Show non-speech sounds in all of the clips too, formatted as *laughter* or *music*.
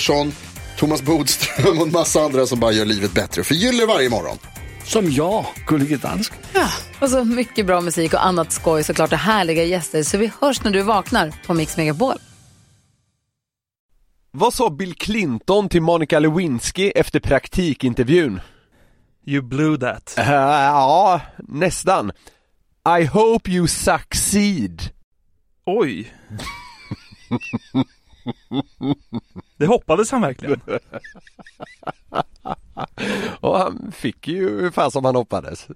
Pettersson, Thomas Bodström och en massa andra som bara gör livet bättre. Förgyller varje morgon. Som jag, Gullige Dansken. Och så mycket bra musik och annat skoj såklart och härliga gäster. Så vi hörs när du vaknar på Mix Megapol. Vad sa Bill Clinton till Monica Lewinsky efter praktikintervjun? You blew that. Uh, ja, nästan. I hope you succeed. Oj. *laughs* Det hoppades han verkligen. *laughs* Och han fick ju ungefär som han hoppades.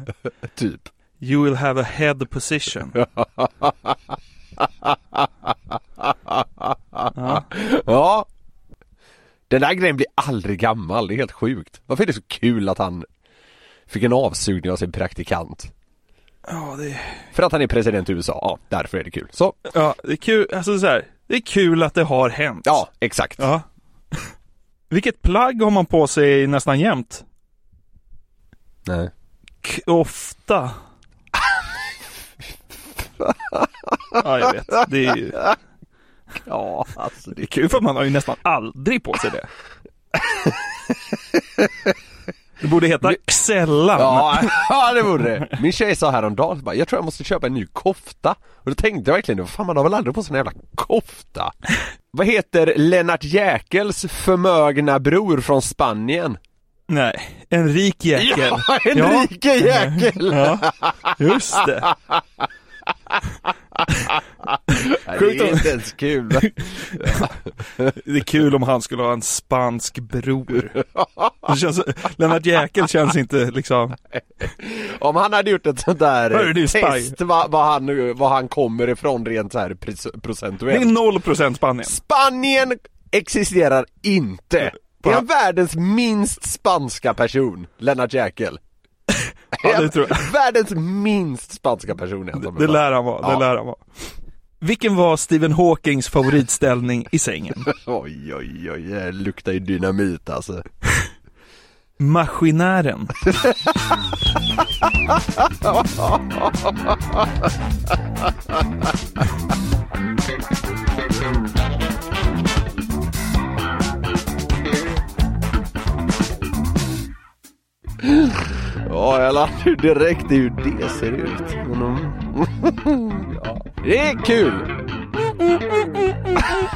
*laughs* typ. You will have a head position. *laughs* Ja. Ja. Den där grejen blir aldrig gammal, det är helt sjukt. Varför är det så kul att han fick en avsugning av sin praktikant? Ja, det, För att han är president i USA, ja därför är det kul. Så, ja, det är kul, alltså så här, det är kul att det har hänt. ja exakt. Ja. *laughs* Vilket plagg har man på sig nästan jämt? Nej. Kofta. *laughs* ja, jag vet. Det är, ju- Ja, alltså det är kul för man har ju nästan aldrig på sig det. *laughs* Det borde heta Xellan. Ja, *laughs* ja det borde det. Min tjej sa häromdagen, bara, jag tror jag måste köpa en ny kofta. Och då tänkte jag verkligen, fan man har väl aldrig på sig en jävla kofta? Vad heter Lennart Jäkels förmögna bror från Spanien? Nej, en rik jäkel. Ja, *laughs* Enrique Jäkel! Ja, just det. Sjukt det är inte ens kul. Det är kul om han skulle ha en spansk bror. Det känns, Lennart Jäkel känns inte liksom, Om han hade gjort ett sånt där Hörru, test vad, vad, han, vad han kommer ifrån rent så här pres- det är procentuellt. noll procent Spanien. Spanien existerar inte. Det är världens minst spanska person, Lennart Jäkel. Ja, det tror jag. Världens minst spanska person är han. Det lär han vara, det lär han vara. Vilken var Stephen Hawkings favoritställning i sängen? *laughs* Oj, oj, oj, det luktar ju dynamit alltså. Maskinären. *laughs* Ja, jag lärde ju direkt hur det ser ut. *laughs* Ja. Det är kul!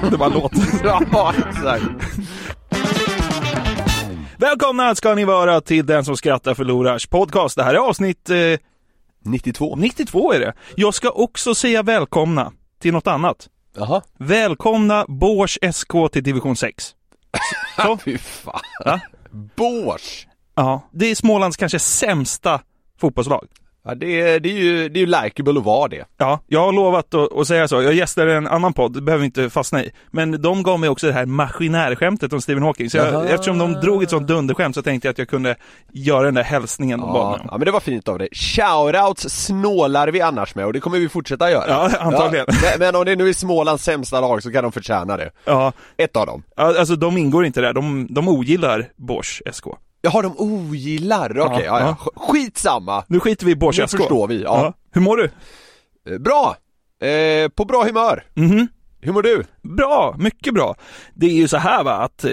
*laughs* Det var låt. *laughs* Ja, exakt. Välkomna ska ni vara till Den som skrattar förlorars podcast. Det här är avsnitt eh, 92. 92 är det. Jag ska också säga välkomna till något annat. Jaha. Välkomna Bors SK till division 6. Så. Fy fan. Ja. Bors. Ja, det är Smålands kanske sämsta fotbollslag. Ja, det är, det är ju, det är ju likeable att vara det. Ja, jag har lovat att, att säga så. Jag gästade en annan podd, det behöver vi inte fastna i. Men de gav mig också det här maskinärskämtet om Stephen Hawking. Så jag, eftersom de drog ett sånt dunderskämt så tänkte jag att jag kunde göra den där hälsningen Ja, om. ja, men det var fint av dig. Shoutouts snålar vi annars med och det kommer vi fortsätta göra. Ja, *laughs* antagligen. men, men om det nu är Smålands sämsta lag så kan de förtjäna det. Ja, Ett av dem. ja, alltså de ingår inte där. De, de ogillar Bosch SK. Jaha, de ogillar, okej, ja, ja. ja. Skitsamma. Nu skiter vi i Bosch Nu förstår vi, ja. Hur mår du? Eh, Bra! Eh, på bra humör. Mhm. Hur mår du? Bra, mycket bra. Det är ju så här va, att eh,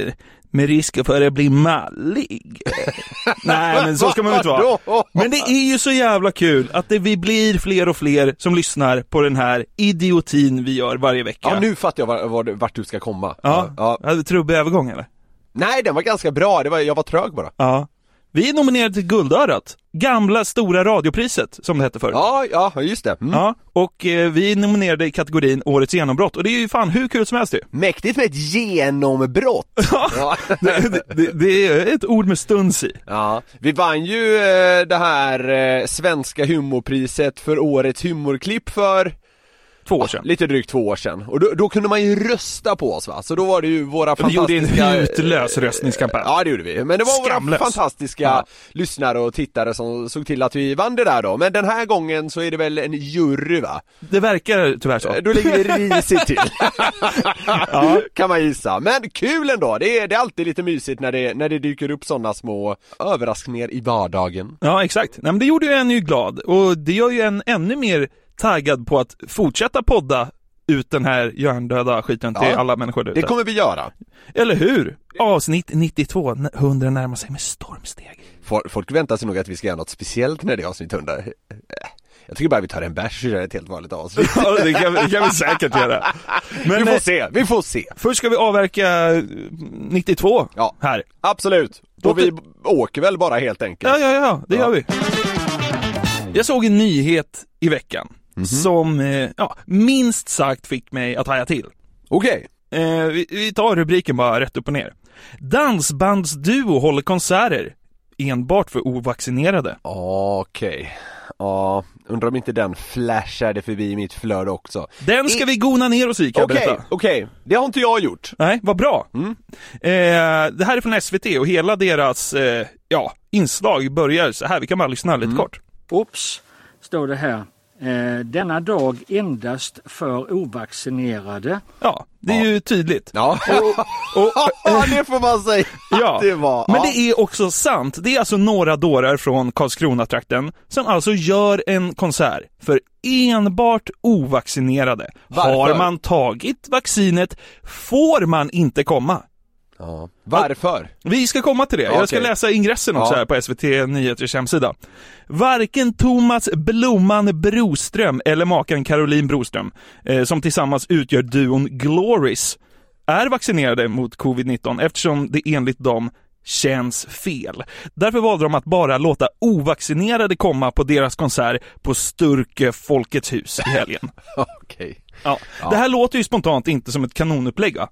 med risk för att bli mallig. *laughs* Nej, men så ska man ju inte vara. Men det är ju så jävla kul att det, vi blir fler och fler som lyssnar på den här idiotin vi gör varje vecka. Ja, nu fattar jag var, var, vart du ska komma. Ja, ja. ja. trubbig övergång eller? Nej, den var ganska bra, det var, jag var trög bara. Ja. Vi är nominerade till Guldörat. Gamla stora radiopriset, som det hette förut. Ja, ja, just det. Mm. Ja, och eh, vi är nominerade i kategorin Årets genombrott och det är ju fan hur kul som helst ju. Mäktigt med ett genombrott! Ja. *laughs* *laughs* Det, det, det är ett ord med stuns i. Ja, vi vann ju eh, det här eh, svenska humorpriset för årets humorklipp för Två år sedan. lite drygt två år sedan. Och då, då kunde man ju rösta på oss va, så då var det ju våra Vi gjorde en fantastiska... hutlös röstningskampanj. Ja det gjorde vi, men det var Skamlös. våra fantastiska Ja. lyssnare och tittare som såg till att vi vann det där då. Men den här gången så är det väl en jury va? Det verkar tyvärr så. Då ligger det risigt till. *laughs* Kan man gissa. Men kul ändå, det är, det är alltid lite mysigt när det, när det dyker upp sådana små överraskningar i vardagen. Ja, exakt. Nej, men det gjorde ju en ju glad och det gör ju en ännu mer taggad på att fortsätta podda ut den här hjärndöda skiten till Ja. alla människor där Det ute. kommer vi göra. Eller hur? Avsnitt 92, 100 närmar sig med stormsteg. Fol- Folk väntar sig nog att vi ska göra något speciellt när det är avsnitt 100. Eh, Jag tycker bara vi tar en bärs och kör ett helt vanligt avsnitt. *laughs* Ja, det kan, det kan vi säkert göra. Men vi får eh, se, vi får se. först ska vi avverka eh, 92 Ja. här. Absolut. Och vi åker väl bara helt enkelt. Ja, ja, ja, det Ja. gör vi. Jag såg en nyhet i veckan Mhm. som, eh, ja, minst sagt fick mig att haja till. Okej. Eh, vi, vi tar rubriken bara rätt upp och ner. Dansbandsduo håller konserter enbart för ovaccinerade. Okej. Ja, undrar om inte den flashade förbi mitt flöde också. Den ska vi gona ner oss i kan Okej, berätta. okej. Det har inte jag gjort. Nej, vad bra. Mm. Eh, det här är från SVT och hela deras, eh, ja, inslag börjar så här. Vi kan bara lyssna lite Mm. kort. Oops, står det här. Eh, denna dag endast för ovaccinerade. Ja, det är ju tydligt. Ja, Och, *laughs* Ja, det får man säga Ja, det var. men ja. det är också sant. Det är alltså några dårar från Karlskrona-trakten som alltså gör en konsert för enbart ovaccinerade. Varför? Har man tagit vaccinet får man inte komma. Ja. Varför? Vi ska komma till det. Jag ska Okej. läsa ingressen också Ja. här på SVT Nyheters hemsida. Varken Thomas Blomman Broström eller maken Caroline Broström, eh, som tillsammans utgör duon Glories, är vaccinerade mot covid-19 eftersom det enligt dem känns fel. Därför valde de att bara låta ovaccinerade komma på deras konsert på Sturke Folkets hus i helgen. *laughs* Okej. Ja. Det här låter ju spontant inte som ett kanonupplägg va?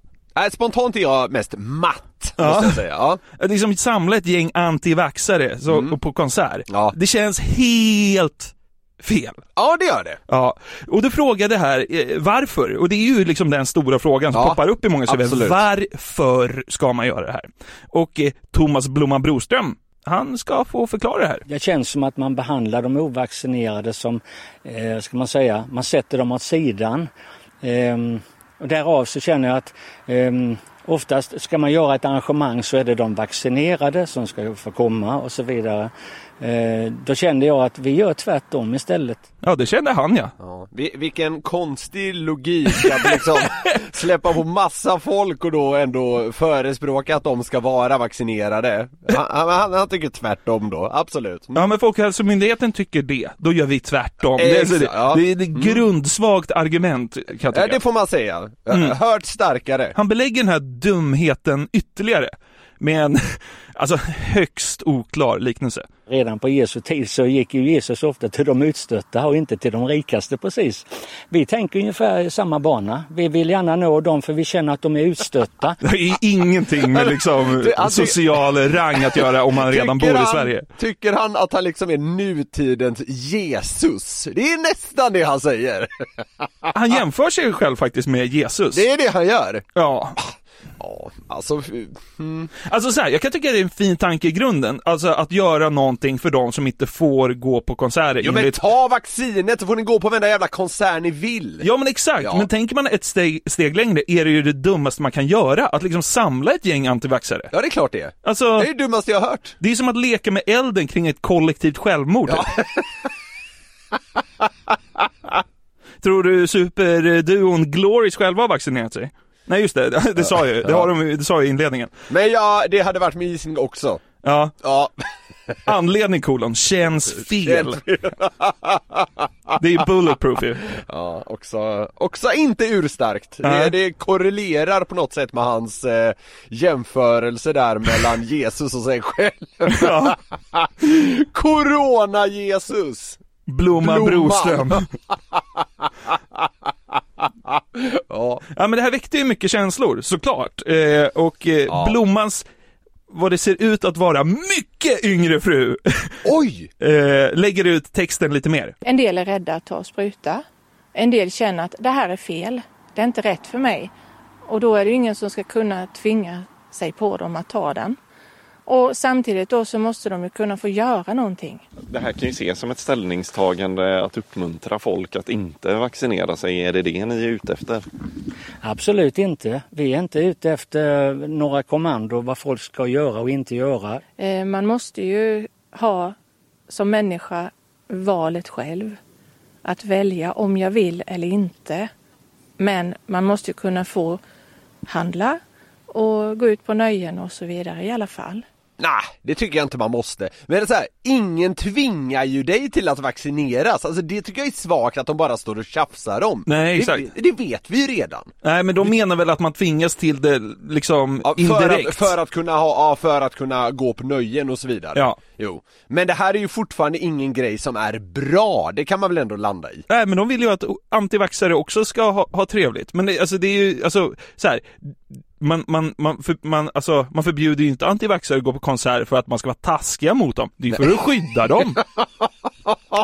Spontant är jag mest matt, Ja. måste jag säga. Ja. Liksom samla ett gäng antivaxare så, Mm. på konsert. Ja. Det känns helt fel. ja, det gör det. Ja, och du frågade här eh, varför, och det är ju liksom den stora frågan som Ja, poppar upp i många CV. Varför ska man göra det här? Och eh, Thomas Blomman Broström, han ska få förklara det här. Det känns som att man behandlar de ovaccinerade som, eh, ska man säga, man sätter dem åt sidan. Ehm, och därav så känner jag att um, oftast ska man göra ett arrangemang så är det de vaccinerade som ska få komma och så vidare. Eh, då kände jag att vi gör tvärtom istället. Ja, det kände han ja. Ja. Vi- Vilken konstig logik att liksom *laughs* släppa på massa folk och då ändå förespråka att de ska vara vaccinerade. Han, han, han tycker tvärtom då, absolut. Ja men Folkhälsomyndigheten tycker det, då gör vi tvärtom. Det är, det, ja. det är ett grundsvagt argument kan jag det får man säga. Mm. Hört starkare. Han belägger den här dumheten ytterligare med en, alltså högst oklar liknelse. Redan på Jesu tid så gick ju Jesus ofta till de utstötta och inte till de rikaste precis. Vi tänker ungefär i samma bana. Vi vill gärna nå dem för vi känner att de är utstötta. *laughs* Det är ingenting med liksom *laughs* alltså- social rang att göra om man redan bor i han- Sverige. Tycker han att han liksom är nutidens Jesus? Det är nästan det han säger. Han jämför sig själv faktiskt med Jesus. Det är det han gör. Ja, Ja, alltså, mm. alltså så här, jag kan tycka det är en fin tanke i grunden. Alltså att göra någonting för de som inte får gå på konserter. Jo men ta vaccinet så får ni gå på varenda jävla konsert ni vill. Ja men exakt, Ja. men tänker man ett steg, steg längre är det ju det dummaste man kan göra. Att liksom samla ett gäng antivaxare. Ja det är klart det är. Alltså, Det är det dummaste jag har hört. det är som att leka med elden kring ett kollektivt självmord. *laughs* Tror du superduon Glories själva har vaccinerat sig? Nej just det, *laughs* det sa jag ju. Det, har de, det sa jag i inledningen. Men ja, det hade varit min gissning också. Ja, Ja. *laughs* Anledning kolon, känns fel. Det är bulletproof ju. *laughs* Ja, också, också inte urstarkt. Det, Nej. det korrelerar på något sätt med hans eh, jämförelse där mellan Jesus och sig själv. Ja. Corona-Jesus! Blomman Blomman. Broström. Ja, Ja men det här väckte ju mycket känslor, såklart. Eh, och eh, Ja. Blommans, vad det ser ut att vara mycket yngre fru, oj! *laughs* eh, lägger ut texten lite mer. En del är rädda att ta spruta. En del känner att det här är fel. Det är inte rätt för mig. Och då är det ingen som ska kunna tvinga sig på dem att ta den. Och samtidigt då så måste de ju kunna få göra någonting. Det här kan ju ses som ett ställningstagande att uppmuntra folk att inte vaccinera sig. Är det det ni är ute efter? Absolut inte. Vi är inte ute efter några kommando vad folk ska göra och inte göra. Eh, Man måste ju ha som människa valet själv. Att välja om jag vill eller inte. Men man måste ju kunna få handla och gå ut på nöjen och så vidare i alla fall. Nej, det tycker jag inte man måste. Men så här, ingen tvingar ju dig till att vaccineras. Alltså det tycker jag är svagt att de bara står och tjafsar om. Nej, exakt. Det, det vet vi ju redan. Nej men de menar väl att man tvingas till det liksom Ja, för, indirekt. att, för att kunna ha, ja, för att kunna gå på nöjen och så vidare. Ja. Jo. Men det här är ju fortfarande ingen grej som är bra, det kan man väl ändå landa i? Nej men de vill ju att antivaxxare också ska ha, ha trevligt. Men det, alltså det är ju, alltså så här. Man, man, man, för, man, alltså, man förbjuder ju inte antivaxxare att gå på konsert för att man ska vara taskiga mot dem. Det är för att skydda dem. *laughs*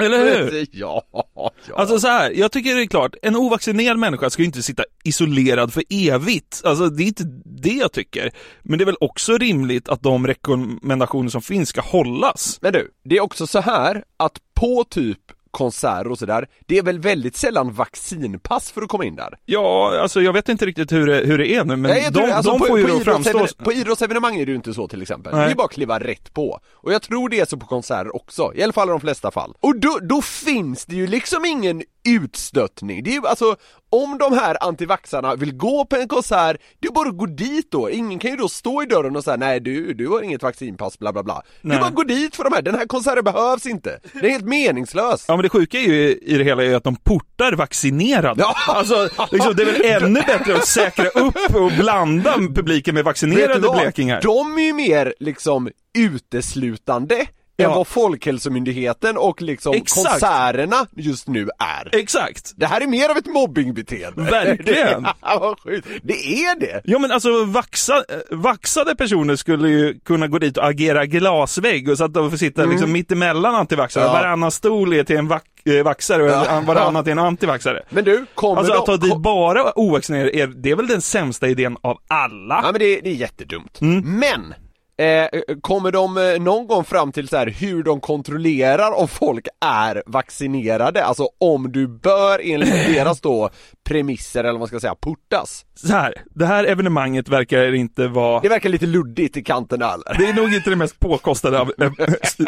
Eller hur? Ja, ja. Alltså så här, jag tycker det är klart, en ovaccinerad människa ska ju inte sitta isolerad för evigt. Alltså det är inte det jag tycker. Men det är väl också rimligt att de rekommendationer som finns ska hållas. Men du, det är också så här att på typ konserter och sådär, det är väl väldigt sällan vaccinpass för att komma in där? Ja, alltså jag vet inte riktigt hur det, hur det är nu, men Nej, de, det. Alltså, de på, får ju på, framstå... på idrottsevenemang är det ju inte så till exempel. Nej. Det är bara att kliva rätt på. Och jag tror det är så på konserter också, i alla fall i de flesta fall. Och då, då finns det ju liksom ingen utstöttning. Det är ju alltså, om de här antivaxarna vill gå på en konsert, det är bara att gå dit då. Ingen kan ju då stå i dörren och säga nej du, du har inget vaccinpass bla bla bla. Det Nej. är bara att gå dit för de här, den här konserten behövs inte. Det är helt meningslöst. Ja men det sjuka är ju i det hela är att de portar vaccinerade. Ja. Alltså, liksom, det är väl ännu bättre att säkra upp och blanda publiken med vaccinerade blekingar. De är ju mer liksom uteslutande Ja. än vad Folkhälsomyndigheten och liksom Exakt. konserterna just nu är. Exakt. Det här är mer av ett mobbingbeteende. Verkligen. *laughs* Det, är det. Ja men alltså vaxa, eh, vaxade personer skulle ju kunna gå dit och agera glasvägg och så att de får sitta liksom mitt emellan antivaxare. Mm. Ja. Varannan stol är till en vax, eh, vaxare och Ja. varannan till en antivaxare. Men du, kommer Alltså att ta dit bara ovaccinerade, är, det är väl den sämsta idén av alla? Ja men det, det är jättedumt. Mm. Men Eh, kommer de eh, någon gång fram till så här hur de kontrollerar om folk är vaccinerade? Alltså om du bör enligt *laughs* deras då premisser eller vad man ska säga portas? Så här, det här evenemanget verkar inte vara Det verkar lite luddigt i kanterna eller? Det är nog inte det mest påkostade av, äh,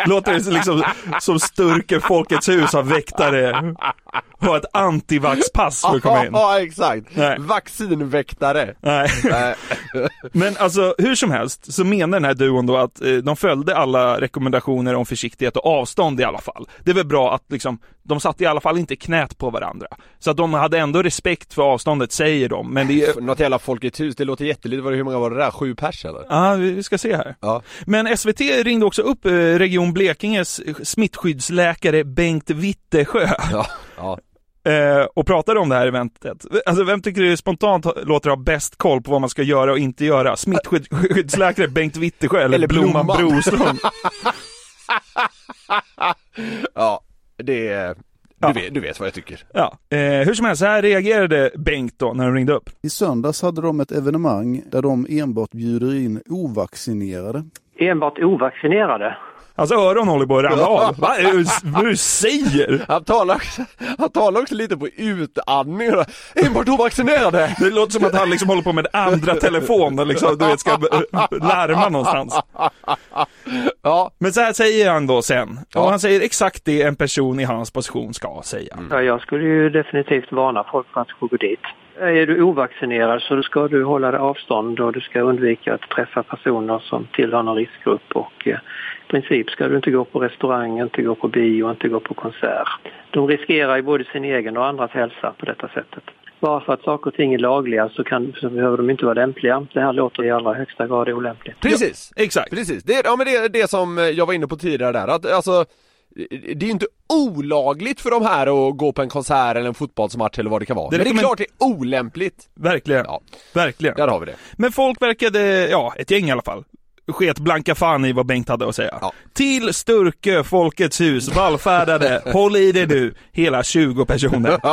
låter det liksom som Sturker Folkets hus av väktare ha ett antivaxpass för att komma in. *laughs* Ja exakt, Nej. vaccinväktare. Nej. *laughs* Men alltså hur som helst så menar den här duon då att eh, de följde alla rekommendationer om försiktighet och avstånd i alla fall. Det är väl bra att liksom, de satt i alla fall inte knät på varandra. Så att de hade ändå respekt för avståndet säger de, men det är Något jävla Folkets hus, det låter jättelitet, hur många var det där? Sju pers eller? Ja, vi vi ska se här. Ja. Men SVT ringde också upp eh, Region Blekinges smittskyddsläkare Bengt Wittesjö Ja, ja. Eh, och pratade om det här eventet. Alltså vem tycker du spontant låter ha bäst koll på vad man ska göra och inte göra? Smittskyddsläkare *laughs* Bengt Wittesjö eller, Eller Blomman, Blomman. Broström? *laughs* *laughs* ja, det är... Du, Ja. vet, du vet vad jag tycker. Ja, eh, hur som helst, så här reagerade Bengt då när de ringde upp. I söndags hade de ett evenemang där de enbart bjuder in ovaccinerade. Enbart ovaccinerade? Alltså öron håller på att ramla av. *laughs* Vad är det vad är det du säger? Han talar också, han talar också lite på utandning. Enbart ovaccinerade! Det låter som att han liksom håller på med andra telefon och liksom, du vet, ska larma någonstans. Ja. Men så här säger han då sen. Ja. Och han säger exakt det en person i hans position ska säga. Ja, jag skulle ju definitivt varna folk för att gå dit. Är du ovaccinerad så ska du hålla dig avstånd och du ska undvika att träffa personer som tillhör någon riskgrupp och eh, princip ska du inte gå på restaurang, inte gå på bio, inte gå på konsert. De riskerar ju både sin egen och andras hälsa på detta sättet. Bara för att saker och ting är lagliga så, kan, så behöver de inte vara lämpliga. Det här låter i allra högsta grad olämpligt. Precis, exakt. Precis, det, ja men det är det som jag var inne på tidigare där, att alltså det är ju inte olagligt för de här att gå på en konsert eller en fotbollsmatch eller vad det kan vara. Det men det är rekommend- klart det är olämpligt. Verkligen. Ja, Verkligen. där har vi det. Men folk verkade, ja, ett gäng i alla fall, sket blanka fan i vad Bengt hade att säga. Till Sturkö, Folkets hus, vallfärdade, *laughs* håll i dig nu, hela 20 personer. *laughs*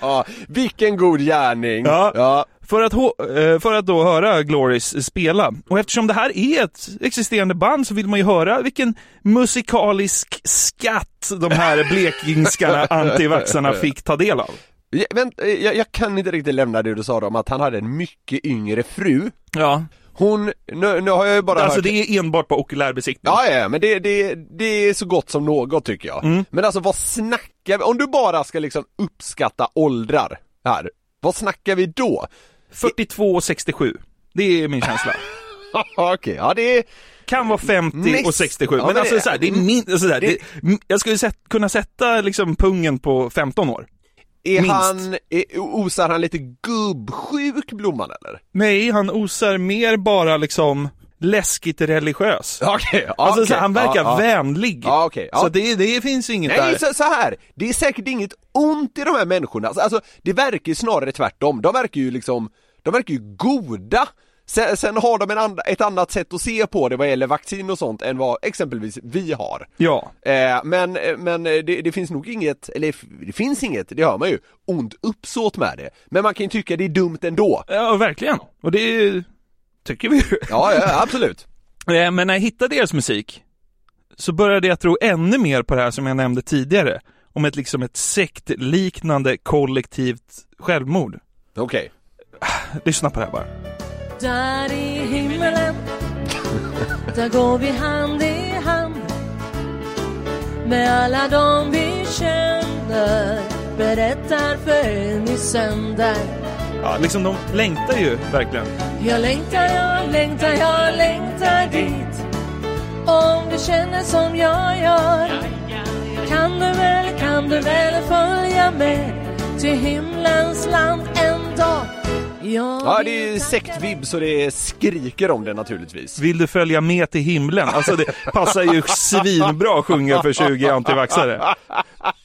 Ja, vilken god gärning. Ja. För, att, eh, för att då höra Gloris spela. Och eftersom det här är ett existerande band så vill man ju höra vilken musikalisk skatt de här *laughs* blekingskarna antivaxarna fick ta del av. Ja, vänt, eh, jag, jag kan inte riktigt lämna det du sa om att han hade en mycket yngre fru. Ja. Hon, nu, nu har jag ju bara Alltså hört... det är enbart på okulärbesiktning. Ja, ja, men det, det, det är så gott som något tycker jag. Mm. Men alltså vad snackar vi, om du bara ska liksom uppskatta åldrar här, vad snackar vi då? 42 och 67. Det är min känsla. *laughs* Okej, ja det är... Kan vara 50 och Näst- 67, Ja, men, men alltså det- så här, det är min, alltså, så här, det, jag skulle sätt, kunna sätta liksom pungen på 15 år. Är Minst. han, är, osar han lite gubbsjuk Blomman eller? Nej, han osar mer bara liksom läskigt religiös. *laughs* Okej, Alltså okej, så här, han verkar ja. vänlig. Okej, ja. Så det, det finns inget Nej, där. så, så här. det är säkert inget ont i de här människorna, alltså, alltså det verkar ju snarare tvärtom, de verkar ju liksom, de verkar ju goda Sen, sen har de and, ett annat sätt att se på det vad gäller vaccin och sånt än vad exempelvis vi har. Ja. Eh, men men det, det finns nog inget, eller det finns inget, det hör man ju, ont uppsåt med det. Men man kan ju tycka det är dumt ändå. Ja, verkligen. Och det tycker vi ju. Ja, ja absolut. *laughs* Eh, Men när jag hittade deras musik så började jag tro ännu mer på det här som jag nämnde tidigare. Om ett liksom ett sektliknande kollektivt självmord. Okej. Lyssna på det här bara. Där i himmelen. Där går vi hand i hand Med alla de vi känner. Berättar för en i sänder. Ja, liksom de längtar ju verkligen. Jag längtar, jag längtar, jag längtar dit. Om du känner som jag gör Kan du väl, kan du väl följa med Till himlens land en dag Ja, det är sektvibb så det skriker om det naturligtvis. Vill du följa med till himlen? Alltså det passar ju svinbra att sjunga för 20 antivaxare.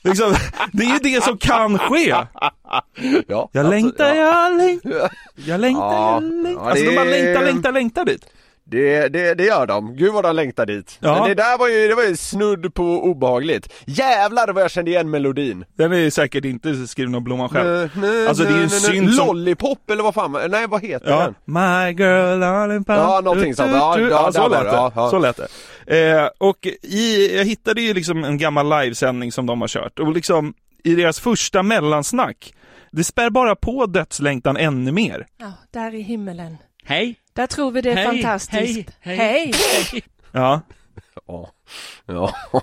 Liksom, det är ju det som kan ske. Ja, Jag längtar, jag längtar, jag längtar, Ja, jag längtar. ja, Alltså de det- bara längtar, längtar, längtar dit. Det, det, det gör de. Gud vad de längtar dit. Ja. Men det där var ju, det var ju snudd på obehagligt. Jävlar vad jag kände igen melodin. Den är säkert inte skriven av Blomman själv. Nö, nö, Alltså det är ju en synt som... Lollipop eller vad fan, nej vad heter Ja, den? my girl lollipop. Ja, någonting sånt. Ja, ja, ja, så lät det. det. Ja, ja. Så lät det. Eh, och i, jag hittade ju liksom en gammal livesändning som de har kört och liksom i deras första mellansnack, det spär bara på dödslängtan ännu mer. Ja, där i himmelen. Hej! Där tror vi det är Hej, fantastiskt. hej, hej. hej. Ja. Ja. ja. *laughs*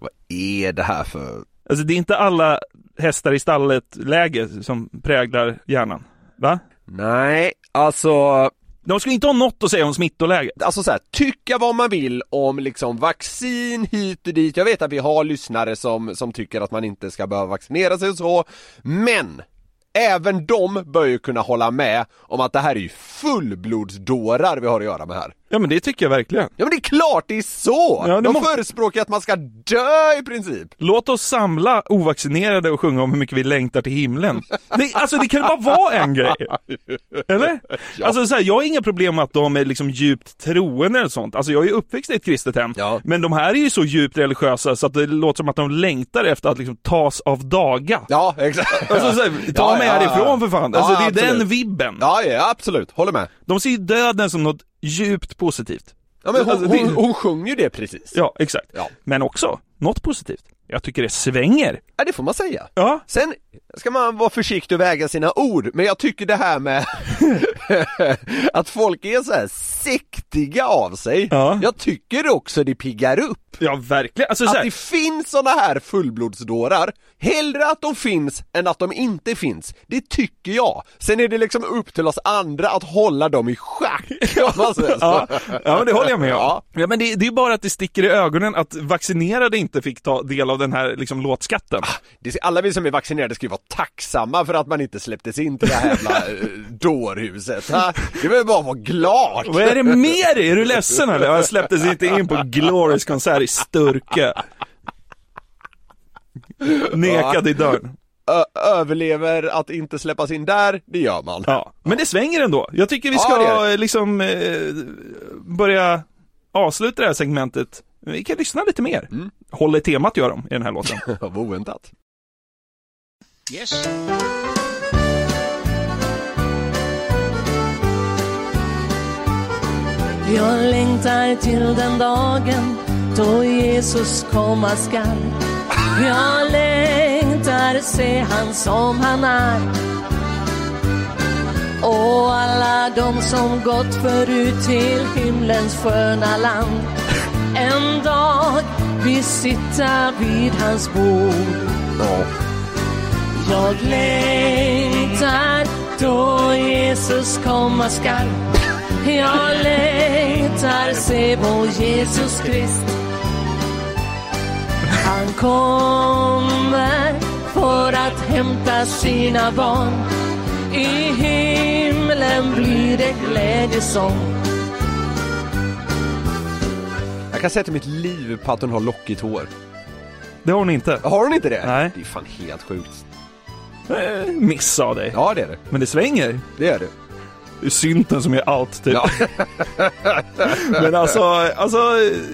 vad är det här för... Alltså det är inte alla hästar i stallet-läge som präglar hjärnan. Va? Nej, alltså... De skulle inte ha något att säga om smittoläget. Alltså så här, tycka vad man vill om liksom vaccin hit och dit. Jag vet att vi har lyssnare som, som tycker att man inte ska behöva vaccinera sig och så. Men! Även de bör ju kunna hålla med om att det här är ju fullblodsdårar vi har att göra med här. Ja men det tycker jag verkligen. Ja men det är klart det är så! Ja, det de må- förespråkar att man ska dö i princip. Låt oss samla ovaccinerade och sjunga om hur mycket vi längtar till himlen. Det, alltså det kan bara vara en grej. Eller? Alltså så här, jag har inga problem med att de är liksom djupt troende eller sånt. Alltså jag är ju uppväxt i ett kristet hem. Men de här är ju så djupt religiösa så att det låter som att de längtar efter att liksom tas av daga. Ja, exakt. Alltså så här, ta Ja, mig ja, härifrån ja. för fan. Ja, Alltså det är absolut. den vibben. Ja, ja absolut, håller med. De ser ju döden som något djupt positivt. Ja men hon, Alltså, hon, hon sjunger ju det precis. Ja, exakt. Ja. Men också något positivt. Jag tycker det svänger. Ja, det får man säga. Ja. Sen ska man vara försiktig och väga sina ord, men jag tycker det här med *laughs* att folk är så här sektiga av sig, jag tycker också det piggar upp. Ja, verkligen. Alltså, så att det finns såna här fullblodsdårar, hellre att de finns än att de inte finns. Det tycker jag. Sen är det liksom upp till oss andra att hålla dem i schack. *laughs* så. Ja, ja men det håller jag med om. Ja. Ja, men det, det är bara att det sticker i ögonen att vaccinerade inte fick ta del av den här liksom, låtskatten. Det, alla vi som är vaccinerade ska ju vara tacksamma för att man inte släpptes in till det här jävla eh, dårhuset. Ha? Det vill bara vara glad. Vad är det med dig? Är du ledsen eller? Jag släpptes inte in på Glorious konsert i Sturkö. Nekad i dörren. Överlever att inte släppas in där, det gör man. Ja, men det svänger ändå. Jag tycker vi Ja, ska det det. liksom eh, börja avsluta det här segmentet. Vi kan lyssna lite mer. Mm. Håller temat gör de i den här låten. *laughs* Vad oväntat. Yes. Jag längtar till den dagen då Jesus komma skall. Jag längtar se han som han är. Och alla de som gått förut till himlens sköna land. En dag vi sitta vid hans bord. Jag längtar då Jesus komma skall. Jag längtar se vår Jesus Krist. Han kommer för att hämta sina barn. I himlen blir det glädjesång. Jag kan sätta mitt liv på att hon har lockigt hår. Det har hon inte. Har hon inte det? Nej. Det är fan helt sjukt. Eh, Miss av dig. Ja, det är det. Men det svänger. Det är det. Det är synten som gör allt typ. Ja. *laughs* men alltså, alltså,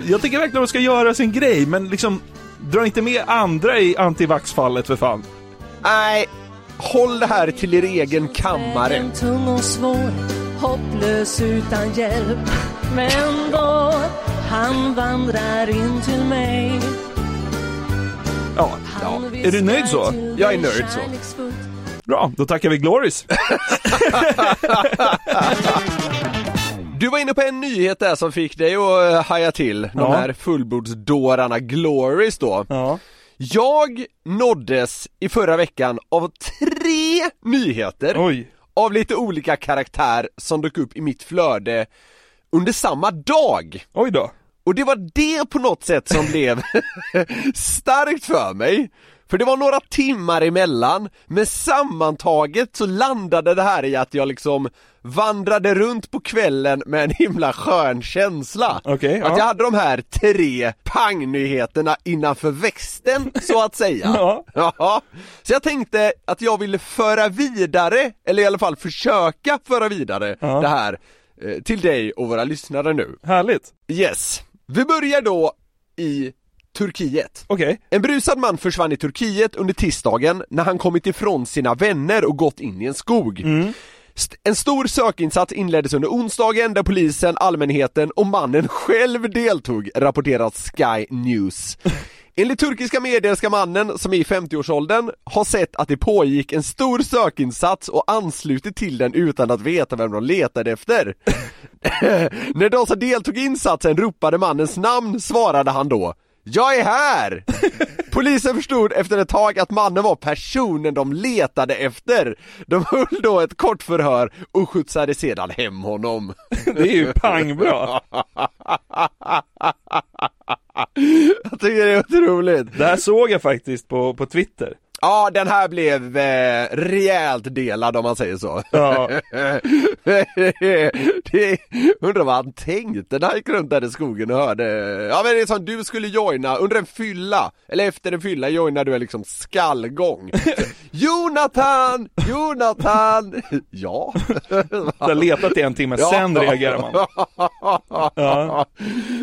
jag tycker verkligen att de ska göra sin grej, men liksom dra inte med andra i antivaxfallet för fan. Nej, håll det här till er egen kammare. Vägen tung och svår, hopplös utan hjälp. Men då han vandrar in till mig. Ja, Han Är du nöjd så? Jag är nöjd så. Bra, då tackar vi Gloris. *laughs* Du var inne på en nyhet där som fick dig att eh, haja till, de Ja. här fullblodsdårarna Glories då. Ja. Jag nåddes i förra veckan av tre nyheter Oj. av lite olika karaktär som dök upp i mitt flöde under samma dag. Oj då. Och det var det på något sätt som blev *laughs* starkt för mig. För det var några timmar emellan, men sammantaget så landade det här i att jag liksom vandrade runt på kvällen med en himla skön känsla. Okej, Att ja. jag hade de här tre pangnyheterna innanför västen, så att säga. *laughs* Ja. Ja. Så jag tänkte att jag ville föra vidare, eller i alla fall försöka föra vidare Ja. det här till dig och våra lyssnare nu. Härligt. Yes. Vi börjar då i Turkiet. Okej. En brusad man försvann i Turkiet under tisdagen när han kommit ifrån sina vänner och gått in i en skog. St- En stor sökinsats inleddes under onsdagen där polisen, allmänheten och mannen själv deltog, rapporterar Sky News. *laughs* Enligt turkiska medier ska mannen, som är i 50-årsåldern, ha sett att det pågick en stor sökinsats och anslutit till den utan att veta vem de letade efter. *laughs* När de som deltog i insatsen ropade mannens namn svarade han då Jag är här! *laughs* Polisen förstod efter ett tag att mannen var personen de letade efter. De höll då ett kort förhör och skjutsade sedan hem honom. Det är ju pangbra. *laughs* *laughs* Jag tycker det är otroligt. Det här såg jag faktiskt på, på Twitter. Ja, den här blev eh, rejält delad om man säger så. Ja. *laughs* det, undrar vad han tänkte när han gick runt där i skogen och hörde, ja men det är som du skulle joina under en fylla, eller efter en fylla joinar du en liksom skallgång. *laughs* Jonathan! Jonathan! ja. Jag har letat i en timme, sen reagerar man. *laughs* Ja.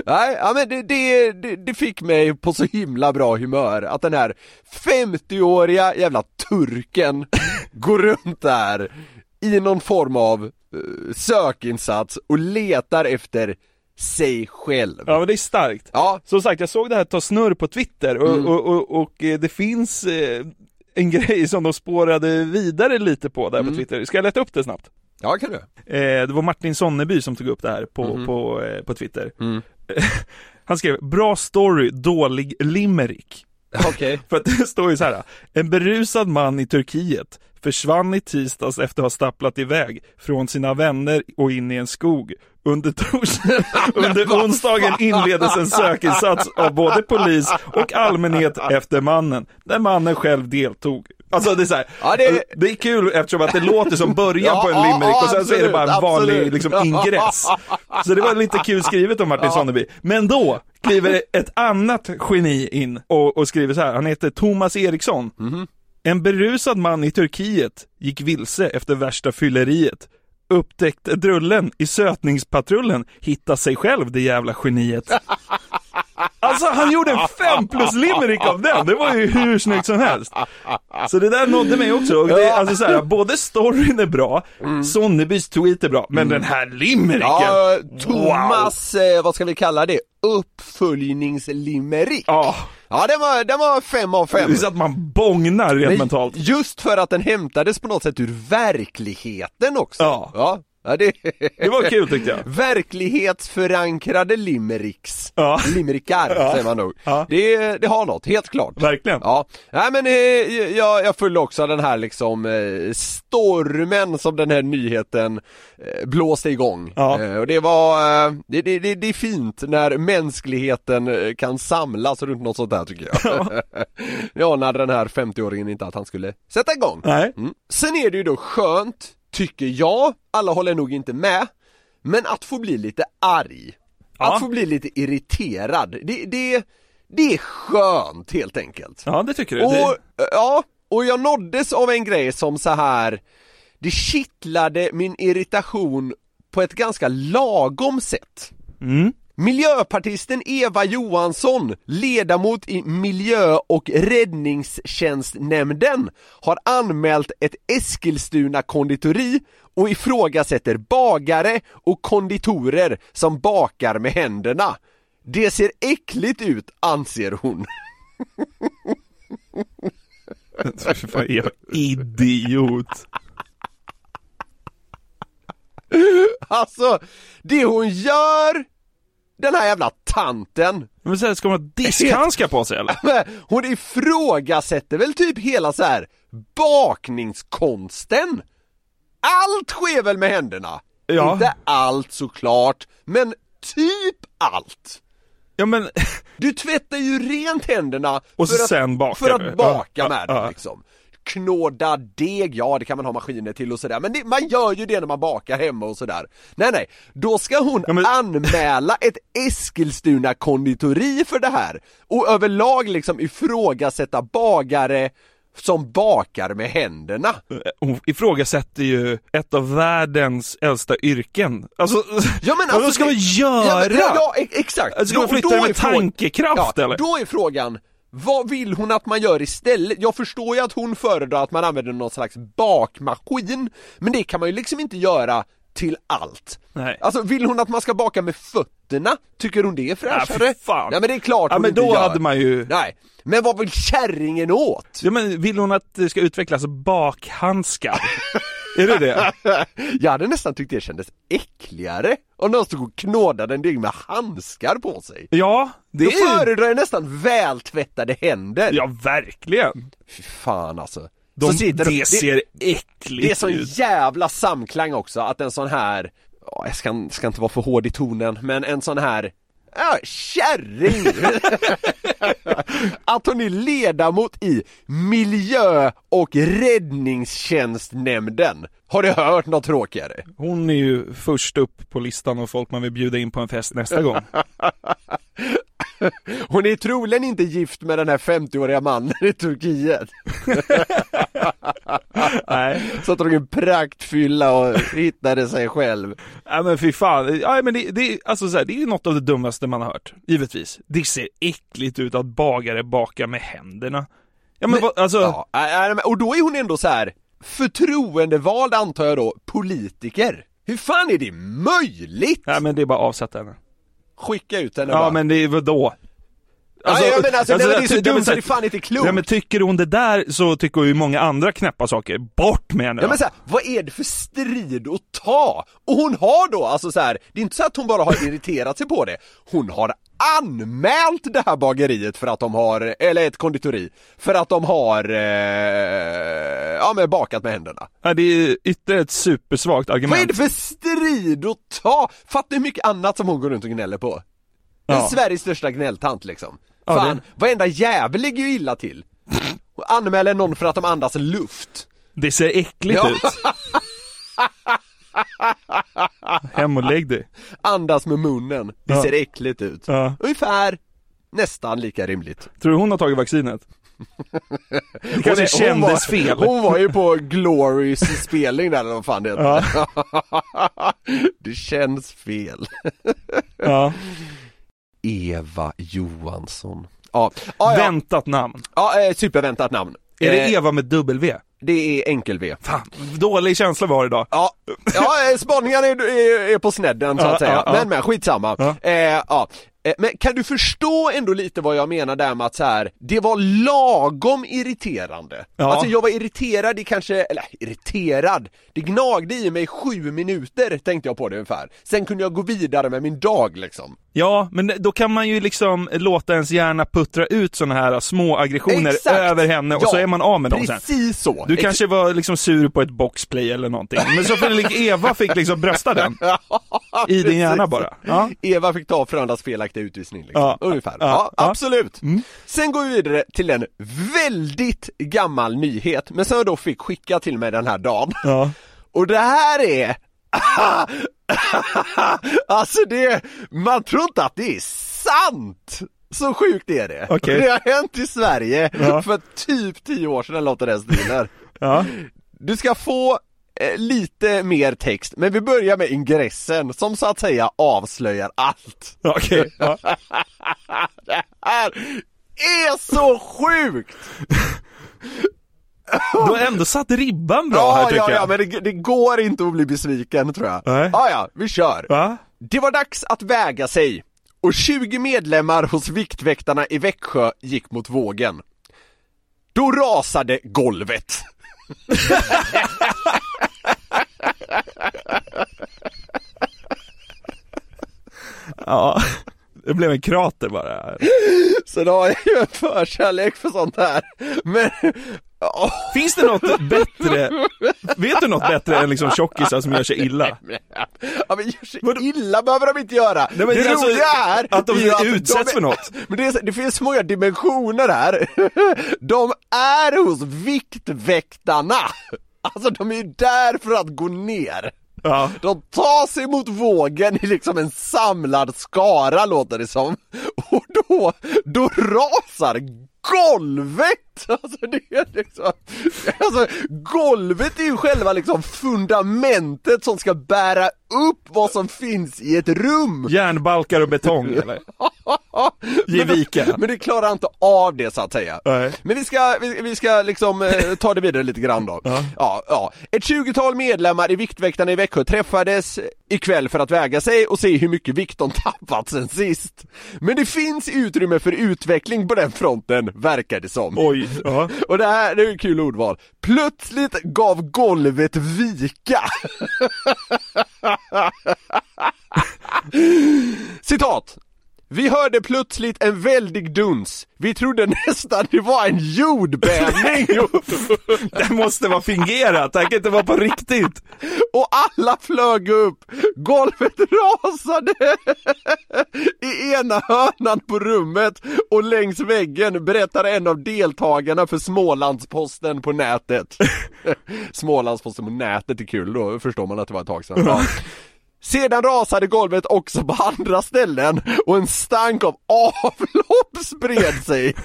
Nej, ja, men det, det, det, det fick mig på så himla bra humör att den här 50-åriga jävla turken går runt där i någon form av eh, sökinsats och letar efter sig själv. Ja men det är starkt. Ja. Som sagt, jag såg det här ta snurr på Twitter och, Mm. och, och, och eh, det finns eh, en *laughs* grej som de spårade vidare lite på där på Mm. Twitter. Ska jag leta upp det snabbt? Ja, kan du. Eh, det var Martin Sonneby som tog upp det här på, Mhm. på, eh, på Twitter. Mm. *laughs* Han skrev, bra story, dålig limerick. *laughs* Okej. För att det står ju så här. En berusad man i Turkiet försvann i tisdags efter att ha stapplat iväg från sina vänner och in i en skog. Under, tors- *laughs* under onsdagen inleddes en sökinsats av både polis och allmänhet efter mannen, där mannen själv deltog. Alltså det är så här, Ja, det- det... är kul eftersom att det låter som början Ja, på en limerick och sen så är det bara en absolut, vanlig absolut. liksom, ingress. Så det var lite kul skrivet av Martin Ja. Sonneby. Men då kliver ett annat geni in och, och skriver så här. han heter Thomas Eriksson. Mhm. En berusad man i Turkiet gick vilse efter värsta fylleriet. Upptäckte drullen i sötningspatrullen, hittade sig själv det jävla geniet. *laughs* Alltså han gjorde en fem plus limerick av den, det var ju hur snyggt som helst. Så det där nådde mig också, och det, alltså så här, både storyn är bra, Sonnebys tweet är bra, men den här limericken, Ja, Thomas, eh, vad ska vi kalla det? Uppföljningslimerick. Ja. Ja, den var, den var fem av fem. det är så att man bångnar rent Men mentalt. Just för att den hämtades på något sätt ur verkligheten också. Ja. Ja, ja det... Det var kul tyckte jag. Verklighetsförankrade limericks. Ja. Limerickar, Ja. säger man nog. Ja. Det, det har något, helt klart. Verkligen. Ja, nej men eh, jag, jag följde också den här liksom eh, stormen som den här nyheten eh, blåste igång. Ja. Och det var, det, det, det, det är fint när mänskligheten kan samlas runt något sånt där tycker jag. jag *laughs* anade den här 50-åringen inte att han skulle sätta igång. Nej. Mm. Sen är det ju då skönt, tycker jag, alla håller nog inte med, men att få bli lite arg. Ja. Att få bli lite irriterad, det, det, det är skönt helt enkelt. Ja det tycker du. Och, Det, ja, och jag nåddes av en grej som så här det kittlade min irritation på ett ganska lagom sätt. mm. Miljöpartisten Eva Johansson, ledamot i miljö- och räddningstjänstnämnden, har anmält ett Eskilstuna konditori och ifrågasätter bagare och konditorer som bakar med händerna. Det ser äckligt ut, anser hon. Fan, är idiot. Alltså, det hon gör, den här jävla tanten, Men här, ska man ha diskhandskar på sig eller? *laughs* hon ifrågasätter väl typ hela så här bakningskonsten? Allt sker väl med händerna? Ja. Inte allt såklart, men typ allt. Ja men, Du tvättar ju rent händerna Och för, sen att, bakar för att baka med ja, det ja. Knåda deg, ja det kan man ha maskiner till och sådär, men det, man gör ju det när man bakar hemma och sådär. Nej nej, då ska hon Ja, men- anmäla ett Eskilstuna konditori för det här och överlag liksom ifrågasätta bagare som bakar med händerna. hon ifrågasätter ju ett av världens äldsta yrken. Alltså, Ja men *laughs* vad alltså, ska man göra? Ja, men, ja, ja exakt. Alltså, ska man Då- flytta med tankekraft, ja, eller? Då är frågan, vad vill hon att man gör istället? Jag förstår ju att hon föredrar att man använder någon slags bakmaskin, men det kan man ju liksom inte göra till allt. Nej. Alltså vill hon att man ska baka med fötterna? Tycker hon det är fräschare? Ja, fan. Nej men det är klart Ja hon men inte då gör. hade man ju... Nej, men vad vill kärringen åt? Ja men vill hon att det ska utvecklas bakhandskar? *laughs* är det det? *laughs* Jag hade nästan tyckt det kändes äckligare om någon stod och knådade en deg med handskar på sig. Ja, det Då föredrar jag nästan vältvättade händer. Ja verkligen. Fy fan alltså. De, Så sitter de- det ser äckligt Det är sån ut. jävla samklang också att en sån här, ja, jag ska, ska inte vara för hård i tonen, men en sån här Ja, kärring! att hon är ledamot i miljö och räddningstjänstnämnden. Har du hört något tråkigare? Hon är ju först upp på listan av folk man vill bjuda in på en fest nästa gång. *laughs* *laughs* Hon är troligen inte gift med den här 50-åriga mannen i Turkiet. *laughs* Nej. Så drog en praktfylla och hittade sig själv. Nej men fy fan, ja, men det, det, alltså så här, det är något av det dummaste man har hört, givetvis. Det ser äckligt ut att bagare bakar med händerna. Ja men, vad, alltså, Ja, men- och då är hon ändå så här förtroendevald antar jag då, politiker. Hur fan är det möjligt? nej men det är bara att avsätta henne. Skicka ut henne Ja bara. men det är vadå? ja, jag menar alltså, nej, men det är så jag- dumt så det är fan inte klokt. Ja men tycker hon det där så tycker hon ju många andra knäppa saker. Bort med henne Ja men så här, vad är det för strid att ta? Och hon har då, alltså så här, det är inte så att hon bara har irriterat sig på det, hon har anmält det här bageriet för att de har, eller ett konditori, för att de har, eh, ja men bakat med händerna. Ja, det är ytterligare ett supersvagt argument. Vad är det för strid att ta? Fatta hur mycket annat som hon går runt och gnäller på. Ja. Sveriges största gnälltant liksom. Ja, Fan, det- varenda jävel ligger ju illa till. Och anmäler någon för att de andas luft. Det ser äckligt Ja. ut. *laughs* Hem och lägg dig. Andas med munnen, det Ja. ser äckligt ut. Ja. Ungefär nästan lika rimligt. Tror du hon har tagit vaccinet? *laughs* Det kanske Hon är- kändes hon var, fel. Hon var ju på Glorys spelning där eller vad fan det heter. *laughs* det känns fel. *laughs* Ja. Eva Johansson. Ja, ja, ja. Väntat namn. ja eh, superväntat namn. Är det Eh, Eva med dubbel-V? Det är enkel-V. Fan, dålig känsla var det idag. Ja, ja eh, spaningarna är, är, är på snedden så Ja, att säga. ja, ja. Men men skitsamma. Ja. Eh, ja. Eh, Men kan du förstå ändå lite vad jag menar där med att så här, det var lagom irriterande. Ja. Alltså jag var irriterad i kanske, eller irriterad, det gnagde i mig sju minuter tänkte jag på det ungefär. Sen kunde jag gå vidare med min dag liksom. Ja, men då kan man ju liksom låta ens hjärna puttra ut såna här små aggressioner Exakt. över henne och Ja, så är man av med dem sen. Precis så. Du Ex- kanske var liksom sur på ett boxplay eller någonting, men så fick Eva fick liksom brösta den *laughs* i din hjärna bara. Ja. Eva fick ta Frölundas felaktiga utvisning liksom. Ja. Ungefär. Ja. Ja, absolut. Mm. Sen går vi vidare till en väldigt gammal nyhet, men som jag då fick skicka till mig den här dagen. Ja. *laughs* Och det här är *laughs* Alltså det, man tror inte att det är sant! Så sjukt är det. Okej. Det har hänt i Sverige Ja. för typ 10 år sedan eller något i den stilen. Ja. Du ska få eh, lite mer text, men vi börjar med ingressen som så att säga avslöjar allt. Okej. *laughs* Ja. det här är så sjukt! Du har ändå satt ribban bra här Ja, tycker ja, jag. ja, men det, det går inte att bli besviken tror jag. Nej. Ja, ja, vi kör. Va? Det var dags att väga sig och 20 medlemmar hos Viktväktarna i Växjö gick mot vågen. Då rasade golvet. Ja. Det blev en krater bara. Så då har jag ju en förkärlek för sånt här. Men, ja. *laughs* Finns det något bättre? Vet du något bättre än liksom tjockisar som gör sig illa? *laughs* Ja men gör sig illa behöver de inte göra. Nej, men det alltså, roliga är att de är utsätts är- för något. *laughs* Men det, är, det finns så många dimensioner här. De är hos Viktväktarna. Alltså de är ju där för att gå ner. Ja. De tar sig mot vågen i liksom en samlad skara låter det som. Och då, då rasar golvet! *laughs* Alltså det är liksom, alltså golvet är ju själva liksom fundamentet som ska bära upp vad som finns i ett rum. Järnbalkar och betong *laughs* eller? Ge Men. Men det klarar inte av det så att säga. Nej. Men vi ska, vi, vi ska liksom eh, ta det vidare lite grann då. Ja. Ja, Ett 20-tal medlemmar i Viktväktarna i Växjö träffades ikväll för att väga sig och se hur mycket vikt de *laughs* tappat sen sist. Men det finns utrymme för utveckling på den fronten, verkar det som. Oj, ja. Och det här, det är ett kul ordval. Plötsligt gav golvet vika. *laughs* Citat. Vi hörde plötsligt en väldig duns. Vi trodde *laughs* nästan det var en jordbävning. *laughs* Det måste vara fingerat, det här kan inte vara på riktigt. Och alla flög upp. Golvet rasade *laughs* i ena hörnan på rummet och längs väggen berättar en av deltagarna för Smålandsposten på nätet. Smålandsposten på nätet är kul, då förstår man att det var ett tag sedan. Ja. Sedan rasade golvet också på andra ställen och en stank av avlopp spred sig.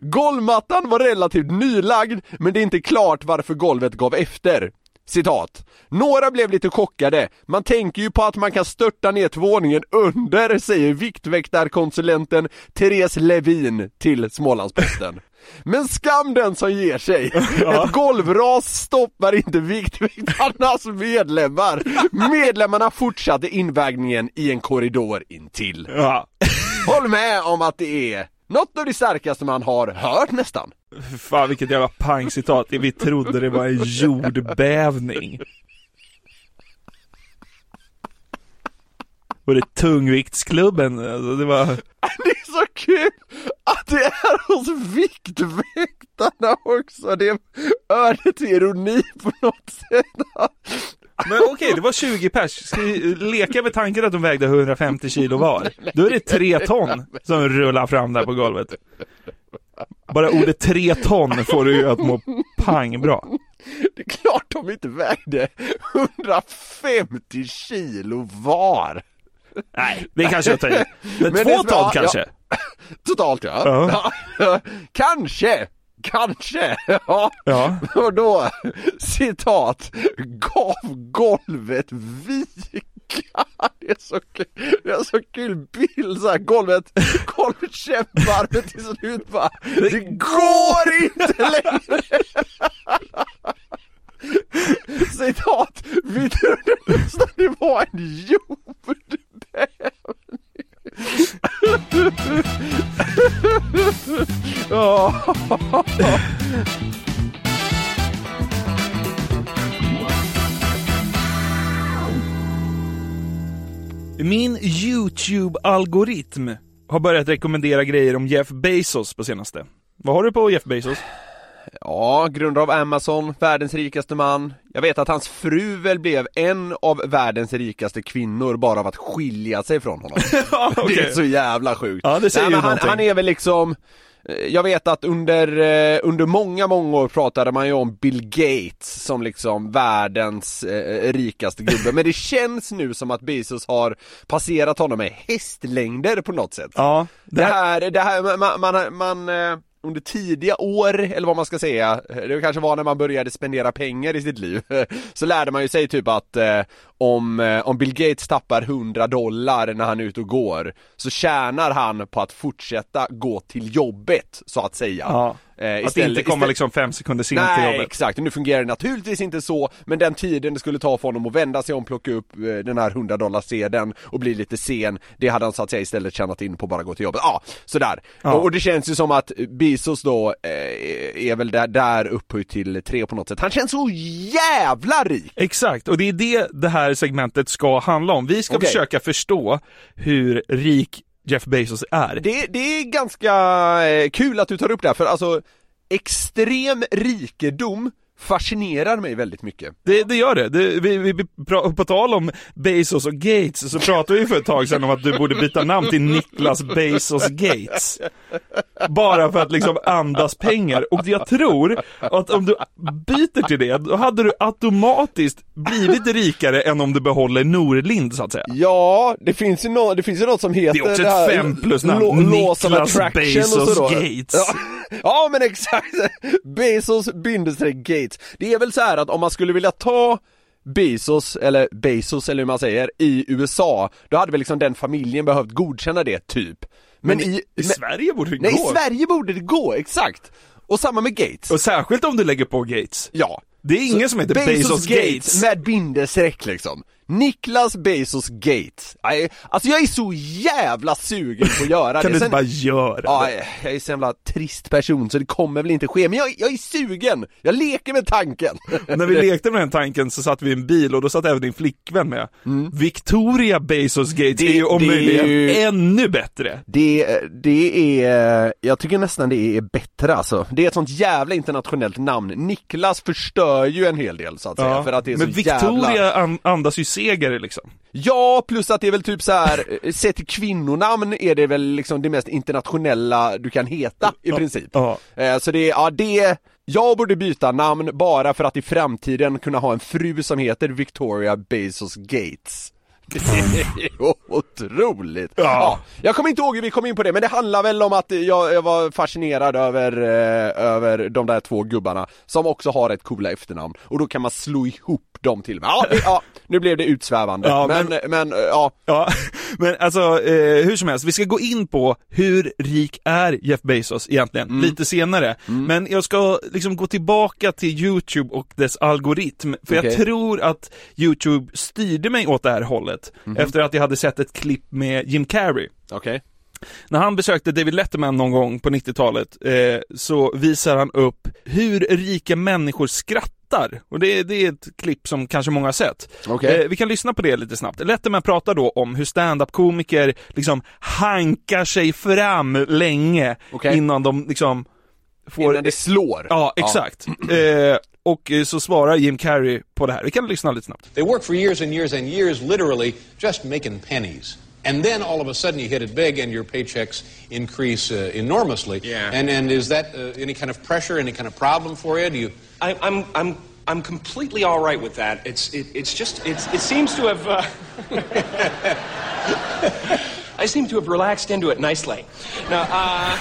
Golvmattan var relativt nylagd men det är inte klart varför golvet gav efter. Citat. Några blev lite chockade. Man tänker ju på att man kan störta ner till våningen under, säger viktväktarkonsulenten Therese Levin till Smålandsposten. Men skam den som ger sig! *laughs* Ett golvras stoppar inte Viktväktarnas medlemmar. Medlemmarna fortsatte invägningen i en korridor intill. Ja. Håll med om att det är något av det starkaste man har hört nästan. Fan vilket jävla pangcitat. Vi trodde det var en jordbävning. Och det tungviktsklubben, alltså det var... *laughs* Det så kul att det är hos Viktväktarna också. Det är ödet till ironi på något sätt. Men okej, det var 20 pers. Ska vi leka med tanken att de vägde 150 kilo var? Då är det tre ton som rullar fram där på golvet. Bara ordet tre ton får du ju att må pang bra. Det är klart de inte vägde 150 kilo var. Nej, det kanske jag tar i. Men, Men två ton kanske? Ja, *laughs* totalt ja. Ja. ja. *laughs* Kanske, kanske. Ja. Ja. *laughs* Och då, citat, gav golvet vika. Det är så kul, det är så kul bild så här, golvet, golvet kämpar men till slut bara, det går inte längre. Citat, vi trodde nästan det var en jordbävning. *laughs* Min YouTube-algoritm har börjat rekommendera grejer om Jeff Bezos på senaste. Vad har du på Jeff Bezos? Ja, grundare av Amazon, världens rikaste man. Jag vet att hans fru väl blev en av världens rikaste kvinnor bara av att skilja sig från honom. *laughs* Det är så jävla sjukt. Ja, det säger Nej, ju han, någonting. han är väl liksom jag vet att under, eh, under många, många år pratade man ju om Bill Gates som liksom världens eh, rikaste gubbe. Men det *laughs* känns nu som att Bezos har passerat honom med hästlängder på något sätt. Ja, Det här, det här, man, man, man eh, under tidiga år, eller vad man ska säga, det kanske var när man började spendera pengar i sitt liv, *laughs* så lärde man ju sig typ att eh, om, eh, om Bill Gates tappar 100 dollar när han är ute och går, så tjänar han på att fortsätta gå till jobbet, så att säga. Ja. Eh, Att inte komma liksom fem sekunder sent till Nej, jobbet. exakt. Nu fungerar det naturligtvis inte så, men den tiden det skulle ta för honom att vända sig om, plocka upp eh, den här 100 dollar sedeln och bli lite sen, det hade han så att säga istället tjänat in på att bara gå till jobbet. Ja, sådär. Ja. Och, och det känns ju som att Bezos då eh, är väl där, där upphöjt till tre på något sätt. Han känns så jävla rik! Exakt, och det är det det här segmentet ska handla om. Vi ska Okej. försöka förstå hur rik Jeff Bezos är. Det, det är ganska eh, kul att du tar upp det här, för alltså extrem rikedom fascinerar mig väldigt mycket. Det, det gör det. det vi, vi, pra- på tal om Bezos och Gates så pratade vi för ett tag sedan om att du borde byta namn till Niklas Bezos Gates. Bara för att liksom andas pengar. Och jag tror att om du byter till det, då hade du automatiskt blivit rikare än om du behåller Norlind så att säga. Ja, det finns ju, no, det finns ju något som heter Det är också här ett fem plus namn. Niklas Bezos. Gates. Ja, *laughs* ja men exakt, Bezos bindestreck Gates. Det är väl så här att om man skulle vilja ta Bezos, eller Bezos eller hur man säger, i USA, då hade väl liksom den familjen behövt godkänna det, typ. Men i- i Sverige borde det nej, gå. i Sverige borde det gå, exakt! Och samma med Gates. Och särskilt om du lägger på Gates. Ja. Det är ingen som heter Bezos, Gates. med bindestreck liksom. Niklas Bezos Gates. Nej, Alltså jag är så jävla sugen på att göra *laughs* det. Kan du inte bara göra Ja, det? jag är så jävla trist person så det kommer väl inte ske, men jag, jag är sugen! Jag leker med tanken! *laughs* När vi lekte med den tanken så satt vi i en bil och då satt även din flickvän med. Victoria Bezos Gates Det- är ju om möjligt ännu bättre. Det, det är, jag tycker nästan det är bättre alltså. Det är ett sånt jävla internationellt namn. Niklas förstör ju en hel del så att säga, för att det är Men så Victoria jävla... an- andas ju seger liksom. Ja, plus att det är väl typ så här, *laughs* eh, sett till kvinnonamn är det väl liksom det mest internationella du kan heta i princip. Ja. Eh, Så det, ja det, jag borde byta namn bara för att i framtiden kunna ha en fru som heter Victoria Bezos Gates. *laughs* Otroligt! Ja. Jag kommer inte ihåg hur vi kom in på det, men det handlar väl om att jag, jag var fascinerad över, eh, över de där två gubbarna som också har ett coola efternamn och då kan man slå ihop dem till ja, det, ja, nu blev det utsvävande, *laughs* Ja, men, men- men, eh, ja. Ja, *laughs* men alltså eh, hur som helst, vi ska gå in på hur rik är Jeff Bezos egentligen, Mm. lite senare. Men jag ska liksom gå tillbaka till YouTube och dess algoritm, för Okej. jag tror att YouTube styrde mig åt det här hållet, Mhm. efter att jag hade sett ett klipp med Jim Carrey. Okej. När han besökte David Letterman någon gång på 90-talet eh, så visar han upp hur rika människor skrattar. Och det, det är ett klipp som kanske många har sett. Okej. Eh, vi kan lyssna på det lite snabbt. Letterman pratar då om hur stand-up-komiker liksom hankar sig fram länge Okej. innan de liksom får... Innan det slår. Ja, exakt. *clears throat* Eh, och eh, så svarar Jim Carrey på det här. Vi kan lyssna lite snabbt. They work for years and years and years, literally just making pennies. And then all of a sudden you hit it big and your paychecks increase uh, enormously. Yeah. And, and is that uh, any kind of pressure, any kind of problem for you? Do you I, I'm, I'm, I'm completely all right with that. It's, it, it's just, it's, it seems to have, uh, *laughs* I seem to have relaxed into it nicely. Now, uh,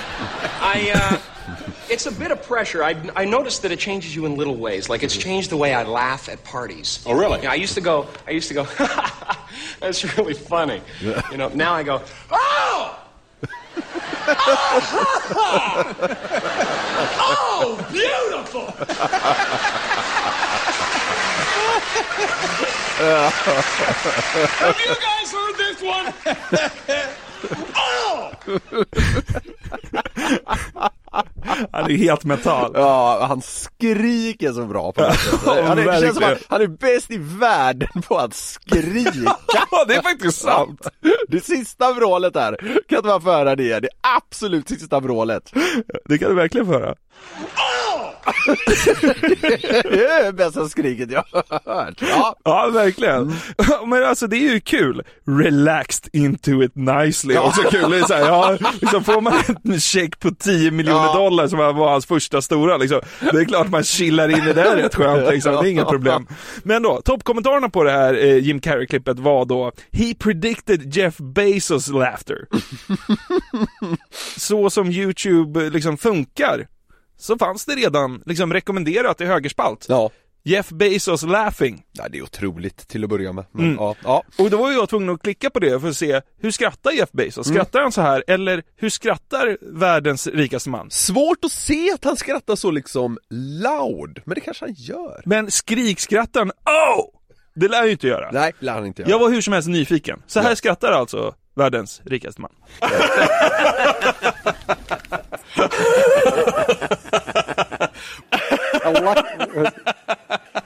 I, uh, it's a bit of pressure. I, I noticed that it changes you in little ways. Like it's changed the way I laugh at parties. Oh, really? Yeah, I used to go, I used to go, *laughs* that's really funny. You know, now I go, oh! oh, beautiful! *laughs* Oh, Have you guys heard this one? *laughs* oh! *laughs* Han är helt metall. Ja, han skriker så bra på det *laughs* sättet. Han, är, känns som att han är bäst i världen på att skrika. *laughs* Det är faktiskt sant. Det sista vrålet där, kan inte man få höra det? Det absolut sista vrålet. Det kan du verkligen få höra. *laughs* det är bästa skriket jag har hört. Ja. Ja, verkligen. Men alltså det är ju kul. Relaxed into it nicely. Ja. Också kul, det är så här, ja, liksom får man en check på 10 miljoner Ja. dollar som var hans första stora liksom. Det är klart man chillar in i det rätt skönt liksom. Det är inga problem. Men då, toppkommentarerna på det här eh, Jim Carrey-klippet var då He predicted Jeff Bezos laughter. *laughs* så som YouTube liksom funkar så fanns det redan liksom rekommenderat i högerspalt. Ja. Jeff Bezos laughing. ja, det är otroligt till att börja med. Men, Mm. ja, ja. Och då var jag tvungen att klicka på det för att se, hur skrattar Jeff Bezos? Skrattar han så här? Eller hur skrattar världens rikaste man? Svårt att se att han skrattar så liksom loud, men det kanske han gör. Men skrikskrattar han, oh! Det lär han ju inte göra. Nej, lär han inte göra. Jag var hur som helst nyfiken. Så här skrattar alltså världens rikaste man. *laughs*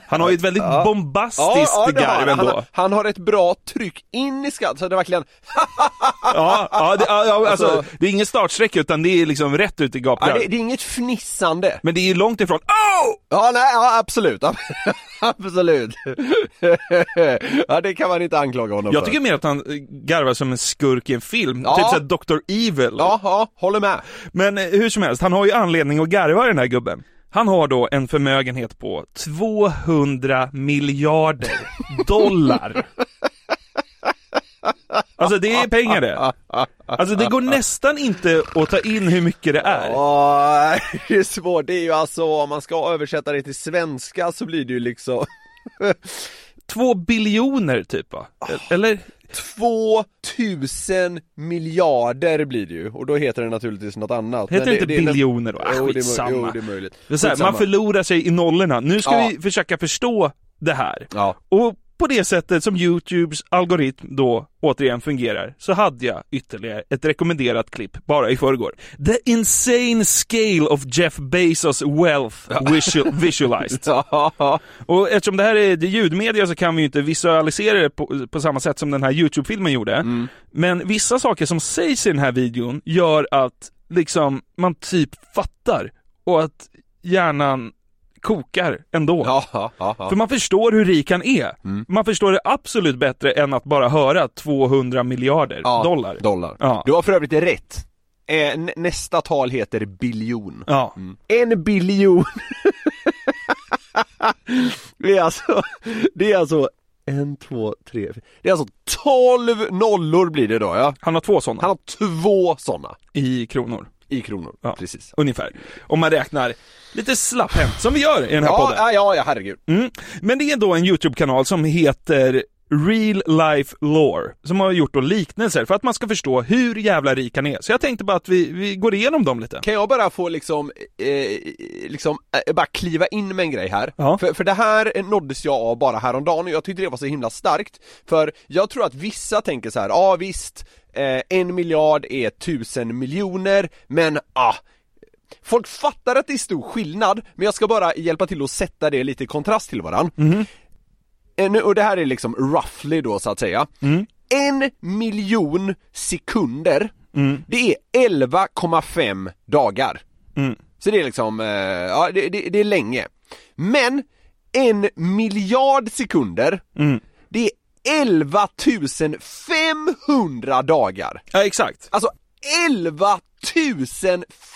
Han har ju ett väldigt bombastiskt det har han. garv ändå. han, han har ett bra tryck in i skratt, så det är verkligen Ja, ja, det, ja, ja alltså, det är ingen startsträcka utan det är liksom rätt ut i ja, gapgarv. det, det är inget fnissande. Men det är ju långt ifrån oh! Ja, nej, ja, absolut. *laughs* absolut. ja, det kan man inte anklaga honom Jag för. tycker mer att han garvar som en skurk i en film, Ja. typ såhär Dr. Evil. Ja, ja, håller med. Men eh, hur som helst, han har ju anledning att garva den här gubben. Han har då en förmögenhet på 200 miljarder dollar. Alltså det är pengar det. Alltså det går nästan inte att ta in hur mycket det är. Åh, det är svårt. Det är ju alltså, om man ska översätta det till svenska så blir det ju liksom Två biljoner typ va? Eller? 2000 miljarder blir det ju, och då heter det naturligtvis något annat. Heter det inte är nä- biljoner då? Ah, Jo, det är, skitsamma. jo, det är möjligt. Det är så här, Skitsamma. man förlorar sig i nollorna. Nu ska Ja. vi försöka förstå det här. Ja. Och på det sättet som Youtubes algoritm då återigen fungerar så hade jag ytterligare ett rekommenderat klipp bara i förrgår. The insane scale of Jeff Bezos wealth visual, *laughs* visualized. Och eftersom det här är det ljudmedia så kan vi ju inte visualisera det på, på samma sätt som den här Youtube-filmen gjorde. Men vissa saker som sägs i den här videon gör att liksom man typ fattar och att hjärnan kokar ändå. Ja, ja, ja. För man förstår hur rik han är. Man förstår det absolut bättre än att bara höra 200 miljarder Ja, dollar. dollar. Du har för övrigt rätt. Eh, nä- nästa tal heter biljon. Ja. En biljon. *laughs* det är alltså, det är alltså En, två, tre, fyra. Det är alltså 12 nollor blir det då ja. Han har två sådana. Han har två sådana. I kronor. I kronor, Ja. precis. Ungefär. Om man räknar lite slapphänt, som vi gör i den här Ja, podden. ja, ja, ja, herregud. Mm. Men det är då en YouTube-kanal som heter Real Life Lore, som har gjort då liknelser för att man ska förstå hur jävla rik han är. Så jag tänkte bara att vi, vi går igenom dem lite. Kan jag bara få liksom, eh, liksom, eh, bara kliva in med en grej här? Ja. För, för det här nåddes jag av bara häromdagen och jag tyckte det var så himla starkt För jag tror att vissa tänker så här, ja ah, visst, eh, en miljard är tusen miljoner, men ah. Folk fattar att det är stor skillnad, men jag ska bara hjälpa till att sätta det lite i kontrast till varann. Nu- Och det här är liksom roughly då så att säga. En miljon sekunder, det är 11,5 dagar. Så det är liksom, eh, ja det, det, det är länge. Men en miljard sekunder, det är 11 500 dagar. Ja, exakt. Alltså 11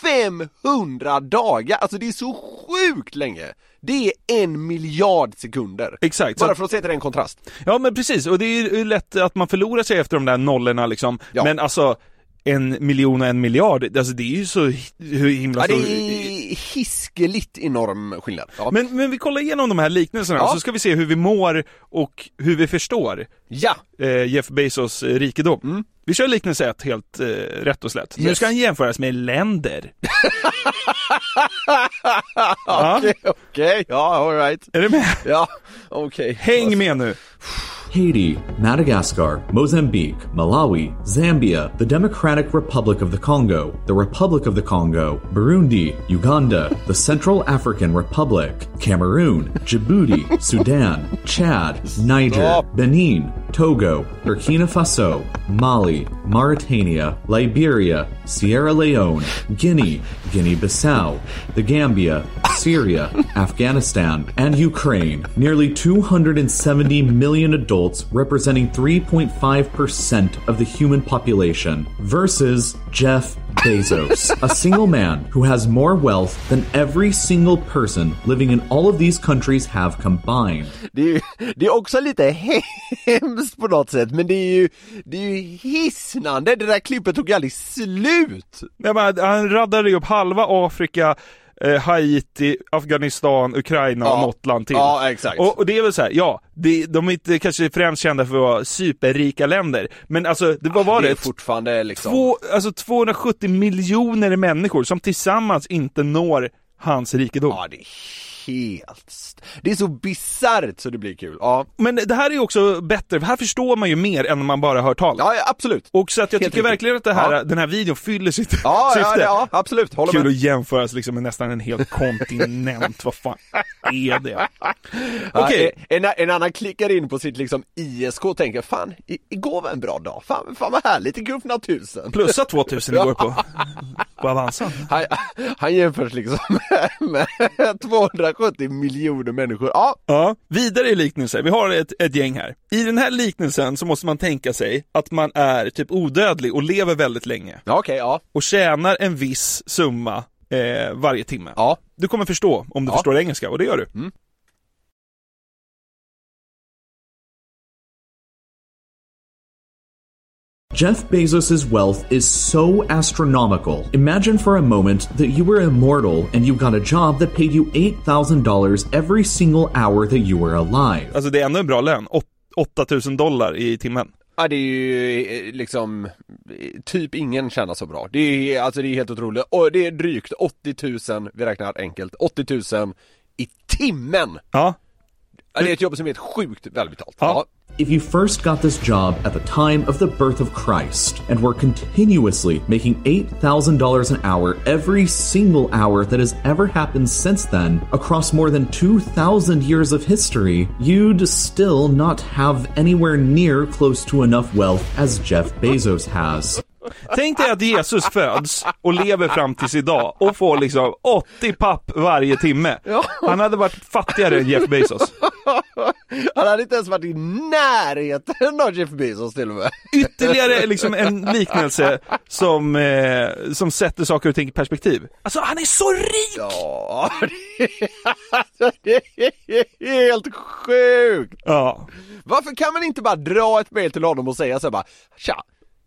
500 dagar, alltså det är så sjukt länge. Det är en miljard sekunder. Exakt. Bara för att sätta det i en kontrast. Ja men precis, och det är ju lätt att man förlorar sig efter de där nollorna liksom. Men alltså, en miljon och en miljard, alltså det är ju så himla Ja, det är hiskeligt enorm skillnad. Ja. Men, men vi kollar igenom de här liknelserna, Ja. så ska vi se hur vi mår och hur vi förstår ja. eh, Jeff Bezos eh, rikedom. Vi kör liknelse ett helt eh, rätt och slätt. Nu Mm. Yes. ska han jämföras med länder. Okej, *laughs* okej, ja alright. Är du med? Ja, okej. Häng med nu. Haiti, Madagascar, Mozambique, Malawi, Zambia, the Democratic Republic of the Congo, the Republic of the Congo, Burundi, Uganda, the Central African Republic, Cameroon, Djibouti, *laughs* Sudan, Chad, Niger, Benin, Togo, Burkina Faso, Mali, Mauritania, Liberia, Sierra Leone, Guinea, Guinea-Bissau, the Gambia, Syria, *laughs* Afghanistan, and Ukraine. Nearly 270 million adults representing 3.5% of the human population versus Jeff Bezos, a single man who has more wealth than every single person living in all of these countries have combined. Det är, ju, det är också lite hemskt på något sätt, men det är ju, det är ju hisnande, det där klippet tog aldrig slut! Nej, men han raddade ju upp halva Afrika, eh, Haiti, Afghanistan, Ukraina och Ja. något land till. Ja, exakt. Och, och det är väl så här, ja, det, de är inte kanske främst kända för att vara superrika länder, men alltså, det, vad var det det? är fortfarande liksom... Två, alltså 270 miljoner människor som tillsammans inte når hans rikedom. Ja, det är helt... Det är så bisarrt så det blir kul, ja. Men det här är ju också bättre, för här förstår man ju mer än om man bara hör talas. Ja, ja, absolut. Och så att jag Helt tycker riktigt. verkligen att det här, Ja. den här videon fyller sitt Ja, ja, syfte. ja, absolut, håller Kul med. att jämföras liksom med nästan en hel kontinent, vad fan är det? Okej. Ja, en, en annan klickar in på sitt liksom ISK och tänker fan, igår var en bra dag, fan, fan vad härligt, igår öppnade tusen. Plussa 2000 igår på, *laughs* på Avanza. Han, han jämförs liksom *laughs* med, med 270 miljoner människor. Ja, Ja, vidare i liknelser. Vi har ett, ett gäng här. I den här liknelsen så måste man tänka sig att man är typ odödlig och lever väldigt länge. ja okej, ja. Och tjänar en viss summa eh, varje timme. Ja. Du kommer förstå om du Ja. förstår engelska, och det gör du. Mm. Jeff Bezos' wealth is so astronomical. Imagine for a moment that you were immortal and you got a job that paid you $8,000 every single hour that you were alive. Alltså det är ändå en bra lön. Åt- 8000 dollar i timmen. Ja det är ju eh, liksom, eh, typ ingen tjänar så bra. Det är, alltså det är helt otroligt. Och det är drygt 80 000, vi räknar enkelt, 80 000 i timmen! Ja. Ja, det är ett jobb som är helt sjukt välbetalt. Ja. If you first got this job at the time of the birth of Christ and were continuously making $8,000 an hour every single hour that has ever happened since then across more than 2,000 years of history, you'd still not have anywhere near close to enough wealth as Jeff Bezos has. Tänk dig att Jesus föds och lever fram tills idag och får liksom 80 papp varje timme. Han hade varit fattigare än Jeff Bezos. Han hade inte ens varit i närheten av Jeff Bezos till och med. Ytterligare liksom en liknelse som, eh, som sätter saker och ting i perspektiv. Alltså han är så rik! Ja, det är helt sjukt! Ja. Varför kan man inte bara dra ett mejl till honom och säga så här bara Tja,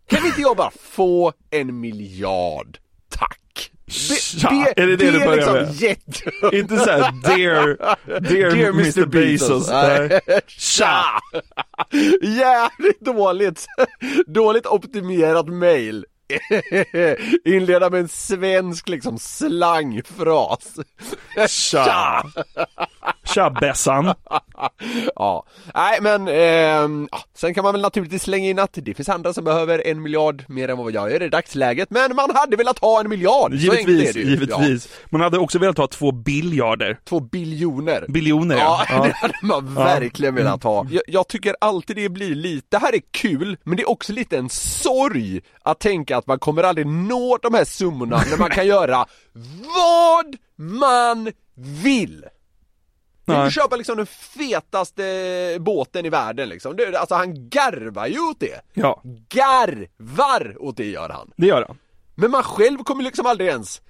kan inte jag bara få en miljard? Tack! Tja, är det det du är börjar liksom med? jätte... Inte såhär dear, dear, Mr. Bezos. Nej. Tja! Jävligt dåligt, dåligt optimerat mail. *laughs* Inleda med en svensk liksom slangfras. Tja! Tja Bessan! *laughs* ja, nej men ja, sen kan man väl naturligtvis slänga in att det finns andra som behöver en miljard mer än vad jag gör i dagsläget, men man hade velat ha en miljard! Givetvis, det givetvis. Man hade också velat ha två biljarder. Två biljoner. Biljoner Ja, ja. *laughs* det hade man Ja. verkligen velat ha. Jag, jag tycker alltid det blir lite, det här är kul, men det är också lite en sorg att tänka att man kommer aldrig nå de här summorna när man kan *laughs* göra vad man vill. Du köpa liksom den fetaste båten i världen liksom? Det, alltså han garvar ju åt det. Ja, Garvar åt det gör han. det gör han. Men man själv kommer liksom aldrig ens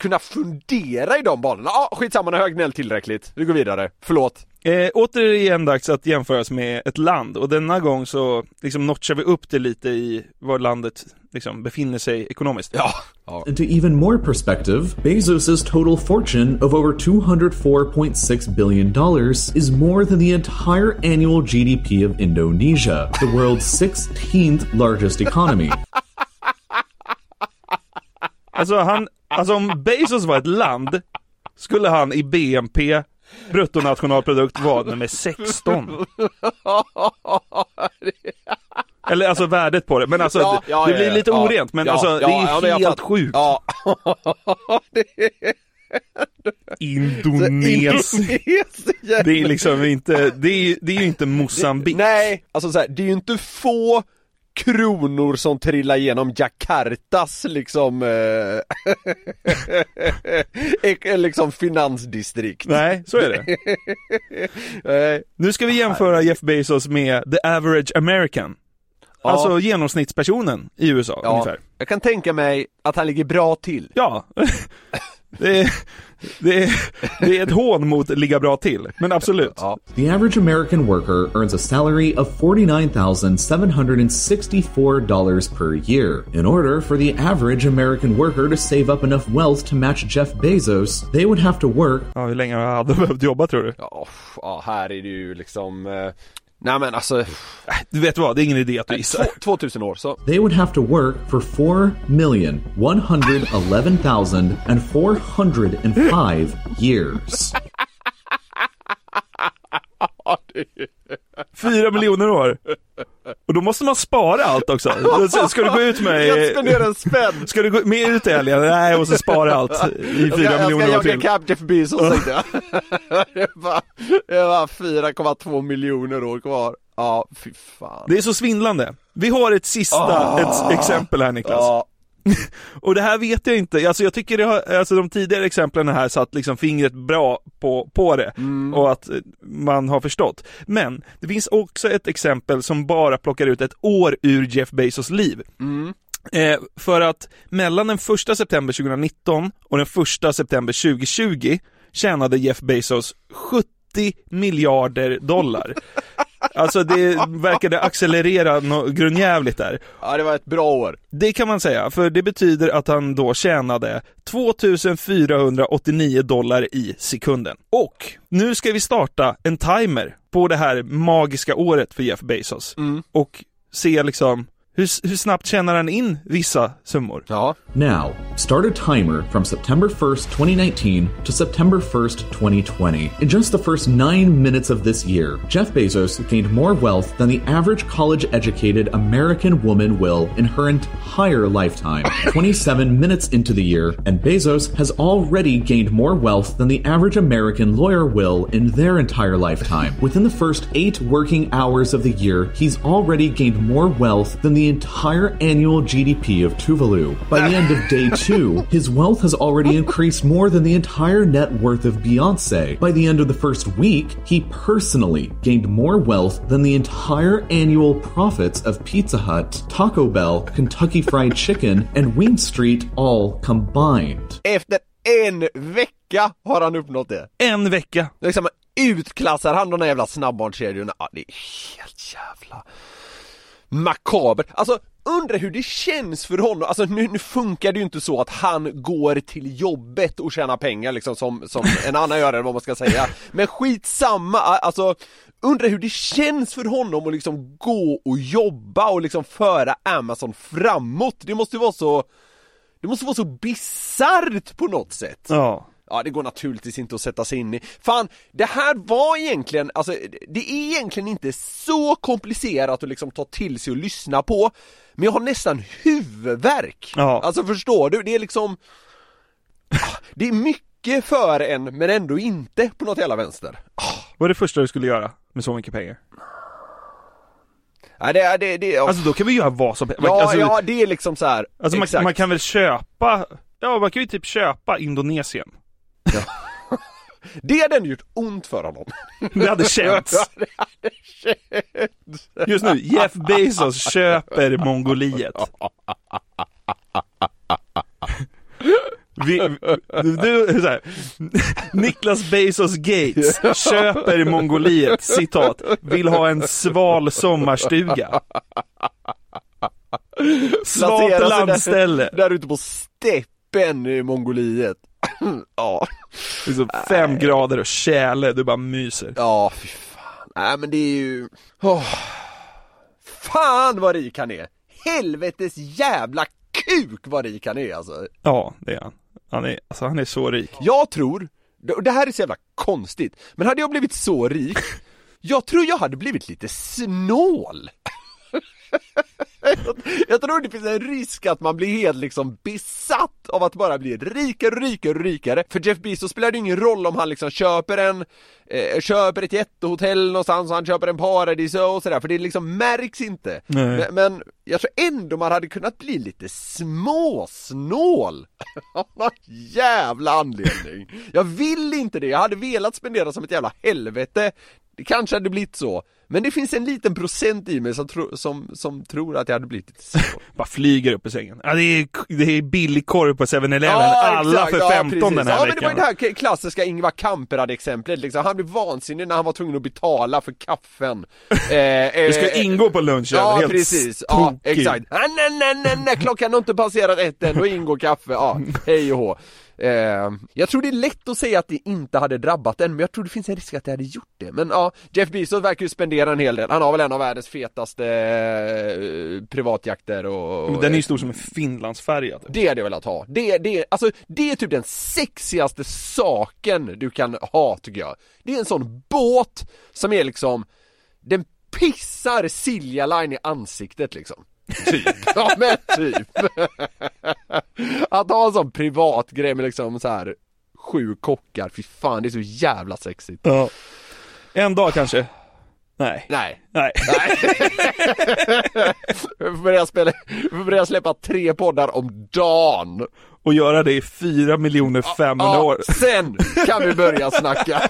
kunna fundera i de banorna. Ja, ah, skitsamma, nu har jag gnällt tillräckligt. Vi går vidare. Förlåt. Eh, återigen dags att jämföras med ett land och denna gång så liksom notchar vi upp det lite i var landet liksom befinner sig ekonomiskt. Ja. And to even more perspective, Bezos' total fortune of over $204.6 billion is more than the entire annual GDP of Indonesia, the world's 16th largest economy. *laughs* Alltså han, alltså om Bezos var ett land skulle han i BNP bruttonationalprodukt vara nummer 16. Eller alltså värdet på det, men alltså Ja, det, ja, det blir ja, lite orent men alltså det är helt fattar. sjukt. Ja. *laughs* är... Indonesien. Det är liksom inte, det är, det är ju inte Mosambik. Nej, alltså så här, det är ju inte få kronor som trillar igenom Jakartas liksom, eh, *laughs* liksom finansdistrikt. Nej, så är det. Nej. Nu ska vi jämföra Jeff Bezos med the average American. Ja. Alltså genomsnittspersonen i USA Ja, ungefär. jag kan tänka mig att han ligger bra till. Ja. *laughs* Det är, det, är, det är ett hån mot ligga bra till, men absolut. The average American worker earns a salary of $49,764 per year. In order for the average American worker to save up enough wealth to match Jeff Bezos, they would have to work Ja, hur länge hade han behövt jobba tror du? Ja, ja här är det ju liksom, eh, nej men alltså, Du vet vad, det är ingen idé att du gissar. 2000 år så. they would have to work for 4,111,405 years. *laughs* Fyra miljoner år. Och då måste man spara allt också. Ska du gå ut med... Jag spenderar en spänn. Ska du gå med ut i helgen? Nej, jag måste spara allt i fyra jag miljoner år jag ska till. jaga Jeff Bezos tänkte jag. *laughs* det var, det var 4,2 miljoner år kvar. Ja, fy fan. Det är så svindlande. Vi har ett sista Ah. ett exempel här Niklas. Ja. *laughs* Och det här vet jag inte, alltså jag tycker det har, alltså de tidigare exemplen här satt liksom fingret bra på, på det Mm. och att eh, man har förstått. Men det finns också ett exempel som bara plockar ut ett år ur Jeff Bezos liv. Mm. Eh, för att mellan den 1 september 2019 och den 1 september 2020 tjänade Jeff Bezos 70 miljarder dollar. *laughs* Alltså det verkade accelerera något grundjävligt där. Ja, det var ett bra år. Det kan man säga, för det betyder att han då tjänade 2489 dollar i sekunden. Och nu ska vi starta en timer på det här magiska året för Jeff Bezos. Och se liksom, hur, hur snabbt tjänar han in vissa summor? Ja. Now, start a timer from September 1st, 2019 to September 1st, 2020. In just the first nine minutes of this year, Jeff Bezos gained more wealth than the average college educated American woman will in her entire lifetime. *laughs* 27 minutes into the year, and Bezos has already gained more wealth than the average American lawyer will in their entire lifetime. *laughs* Within the first eight working hours of the year, he's already gained more wealth than the entire annual GDP of Tuvalu. By the end of day *laughs* two, his wealth has already increased more than the entire net worth of Beyonce. By the end of the first week, he personally gained more wealth than the entire annual profits of Pizza Hut, Taco Bell, Kentucky Fried *laughs* Chicken, and Wing Street all combined. Efter en vecka har han uppnått det. En vecka. Liksom utklassar han de där jävla snabbmatskedjorna. Ja, det är helt jävla Makaber! Alltså undrar hur det känns för honom, alltså nu, nu funkar det ju inte så att han går till jobbet och tjänar pengar liksom som, som en annan gör eller vad man ska säga. Men skitsamma, alltså undrar hur det känns för honom att liksom gå och jobba och liksom föra Amazon framåt. Det måste ju vara så, det måste vara så bisarrt på något sätt. Ja. Ja, det går naturligtvis inte att sätta sig in i. Fan, det här var egentligen, alltså det är egentligen inte så komplicerat att liksom ta till sig och lyssna på. Men jag har nästan huvudvärk. Ja. Alltså förstår du? Det är liksom Det är mycket för en, men ändå inte på något jävla vänster. Vad är det första du skulle göra med så mycket pengar? Ja, det, är- det, det, Alltså då kan vi göra vad som helst. Ja, alltså, ja, det är liksom så här. Alltså man, man kan väl köpa, ja man kan ju typ köpa Indonesien. *laughs* Det hade ändå gjort ont för honom. *laughs* Det hade känts. *laughs* Ja, det hade känts. Just nu, Jeff Bezos köper Mongoliet. Vi, du, så här, Niklas Bezos Gates köper Mongoliet, citat, vill ha en sval sommarstuga. Svalt landställe. Där, där ute på steppen i Mongoliet. *coughs* ja. Liksom fem grader och tjäle, du bara myser. Ja, fy fan. Nej men det är ju... Åh. Fan vad rik han är! Helvetes jävla kuk vad rik han är alltså! Ja, det är han. Han är, alltså han är så rik. Jag tror, det här är så jävla konstigt, men hade jag blivit så rik, jag tror jag hade blivit lite snål! *laughs* *laughs* Jag tror det finns en risk att man blir helt liksom besatt av att bara bli rikare och rikare och rikare. För Jeff Bezos spelar det ingen roll om han liksom köper en, eh, köper ett jättehotell någonstans och han köper en paradis och sådär, för det liksom märks inte. Men, men jag tror ändå man hade kunnat bli lite småsnål. *laughs* Av någon jävla anledning. Jag vill inte det, jag hade velat spendera som ett jävla helvete. Det kanske hade blivit så. Men det finns en liten procent i mig som, tro, som, som tror att jag hade blivit lite. *laughs* Bara flyger upp i sängen. Ja, det, är, det är billig korv på 7-Eleven, alla exakt. för Ja, 15 den precis. här Ja men det var veckan. det här klassiska Ingvar Kamprad-exemplet liksom. Han blev vansinnig när han var tvungen att betala för kaffen. *laughs* Eh, Det ska eh, ingå på lunchen, Ja helt precis, ja exakt. Ah, nej, nej, nej, nej, klockan har inte passerat ett än, då ingår kaffe, ja, hej och hå. Eh, jag tror det är lätt att säga att det inte hade drabbat den, men jag tror det finns en risk att det hade gjort det. Men ja, Jeff Bezos verkar ju spendera en hel del. Han har väl en av världens fetaste eh, privatjakter och... och Men Den är ju stor som en finlandsfärja. typ. det hade jag velat ha. Det, det, alltså, det är typ den sexigaste saken du kan ha tycker jag. Det är en sån båt som är liksom, den pissar Silja Line i ansiktet liksom. Typ. *laughs* Ja men typ. *laughs* Att ha en sån privat grej med liksom så här sju kockar, fy fan det är så jävla sexigt. Ja. En dag kanske. Nej. Nej. Nej. *laughs* Vi får börja, spela, vi får börja släppa tre poddar om dagen. Och göra det i 4 miljoner 500 Ja, år. sen kan vi börja snacka.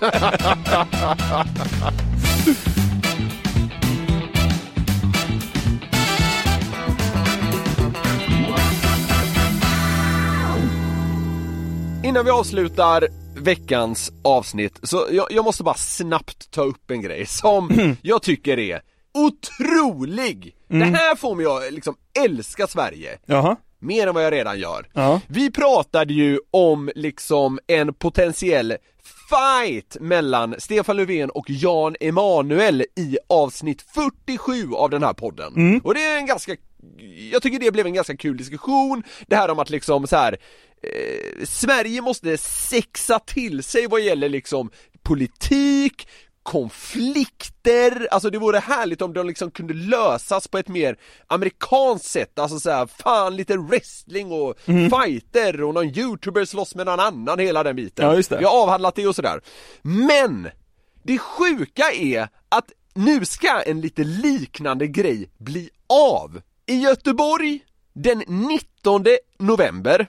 Innan vi avslutar veckans avsnitt, så jag, jag måste bara snabbt ta upp en grej som *clears throat* jag tycker är otrolig! Mm. Det här får mig att liksom älska Sverige. Jaha. Mer än vad jag redan gör. Ja. Vi pratade ju om liksom en potentiell fight mellan Stefan Löfven och Jan Emanuel i avsnitt 47 av den här podden. Mm. Och det är en ganska, jag tycker det blev en ganska kul diskussion, det här om att liksom så här eh, Sverige måste sexa till sig vad gäller liksom politik, konflikter, alltså det vore härligt om de liksom kunde lösas på ett mer amerikanskt sätt, alltså såhär, fan lite wrestling och Mhm. fighter och någon youtuber slåss med någon annan, hela den biten. Ja, just det. Vi har avhandlat det och sådär. Men! Det sjuka är att nu ska en lite liknande grej bli av I Göteborg den 19 november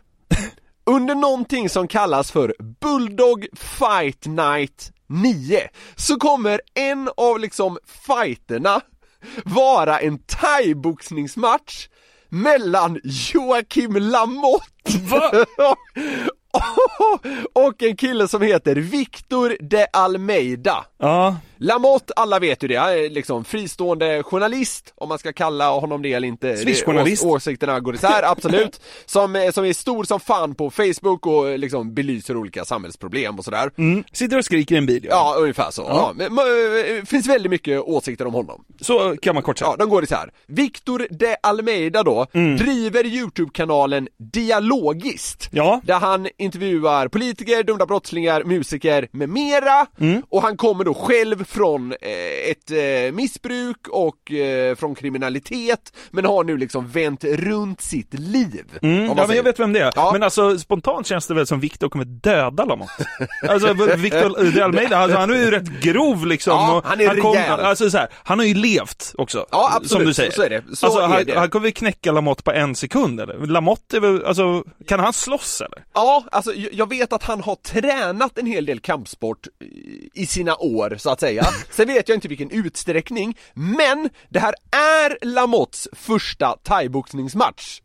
under någonting som kallas för Bulldog Fight Night 9 så kommer en av liksom fighterna vara en thaiboxningsmatch mellan Joakim Lamotte *laughs* och en kille som heter Victor de Almeida. Ja. Lamotte, alla vet ju det, han är liksom fristående journalist, om man ska kalla honom det eller inte. Swish-journalist. Ås- Åsikterna går isär, absolut. *laughs* Som, eh, som är stor som fan på Facebook och liksom belyser olika samhällsproblem och sådär. Mm. Sitter och skriker i en bil, ja. Ja, ungefär så. Ja. Ja. Men, eh, finns väldigt mycket åsikter om honom. Så kan man kort säga. Ja, de går isär. Victor de Almeida då, Mm. driver YouTube-kanalen Dialogist. Ja. Där han intervjuar politiker, dömda brottslingar, musiker med mera. Mm. Och han kommer då själv från eh, ett eh, missbruk och eh, från kriminalitet, men har nu liksom vänt runt sitt liv. Mm, ja, men jag vet vem det är. Ja. Men alltså spontant känns det väl som Victor kommer döda Lamotte. alltså Victor de Almeida, alltså, han är ju rätt grov liksom. Ja, han är rejäl. alltså, så här, han har ju levt också. Ja, absolut. Som du säger. Så är det. Så alltså, är han, det. han kommer knäcka Lamotte på en sekund eller? Lamotte är väl, alltså, kan han slåss eller? Ja, alltså jag vet att han har tränat en hel del kampsport i sina år, så att säga. Sen vet jag inte vilken utsträckning, men det här är Lamottes första thaiboxningsmatch.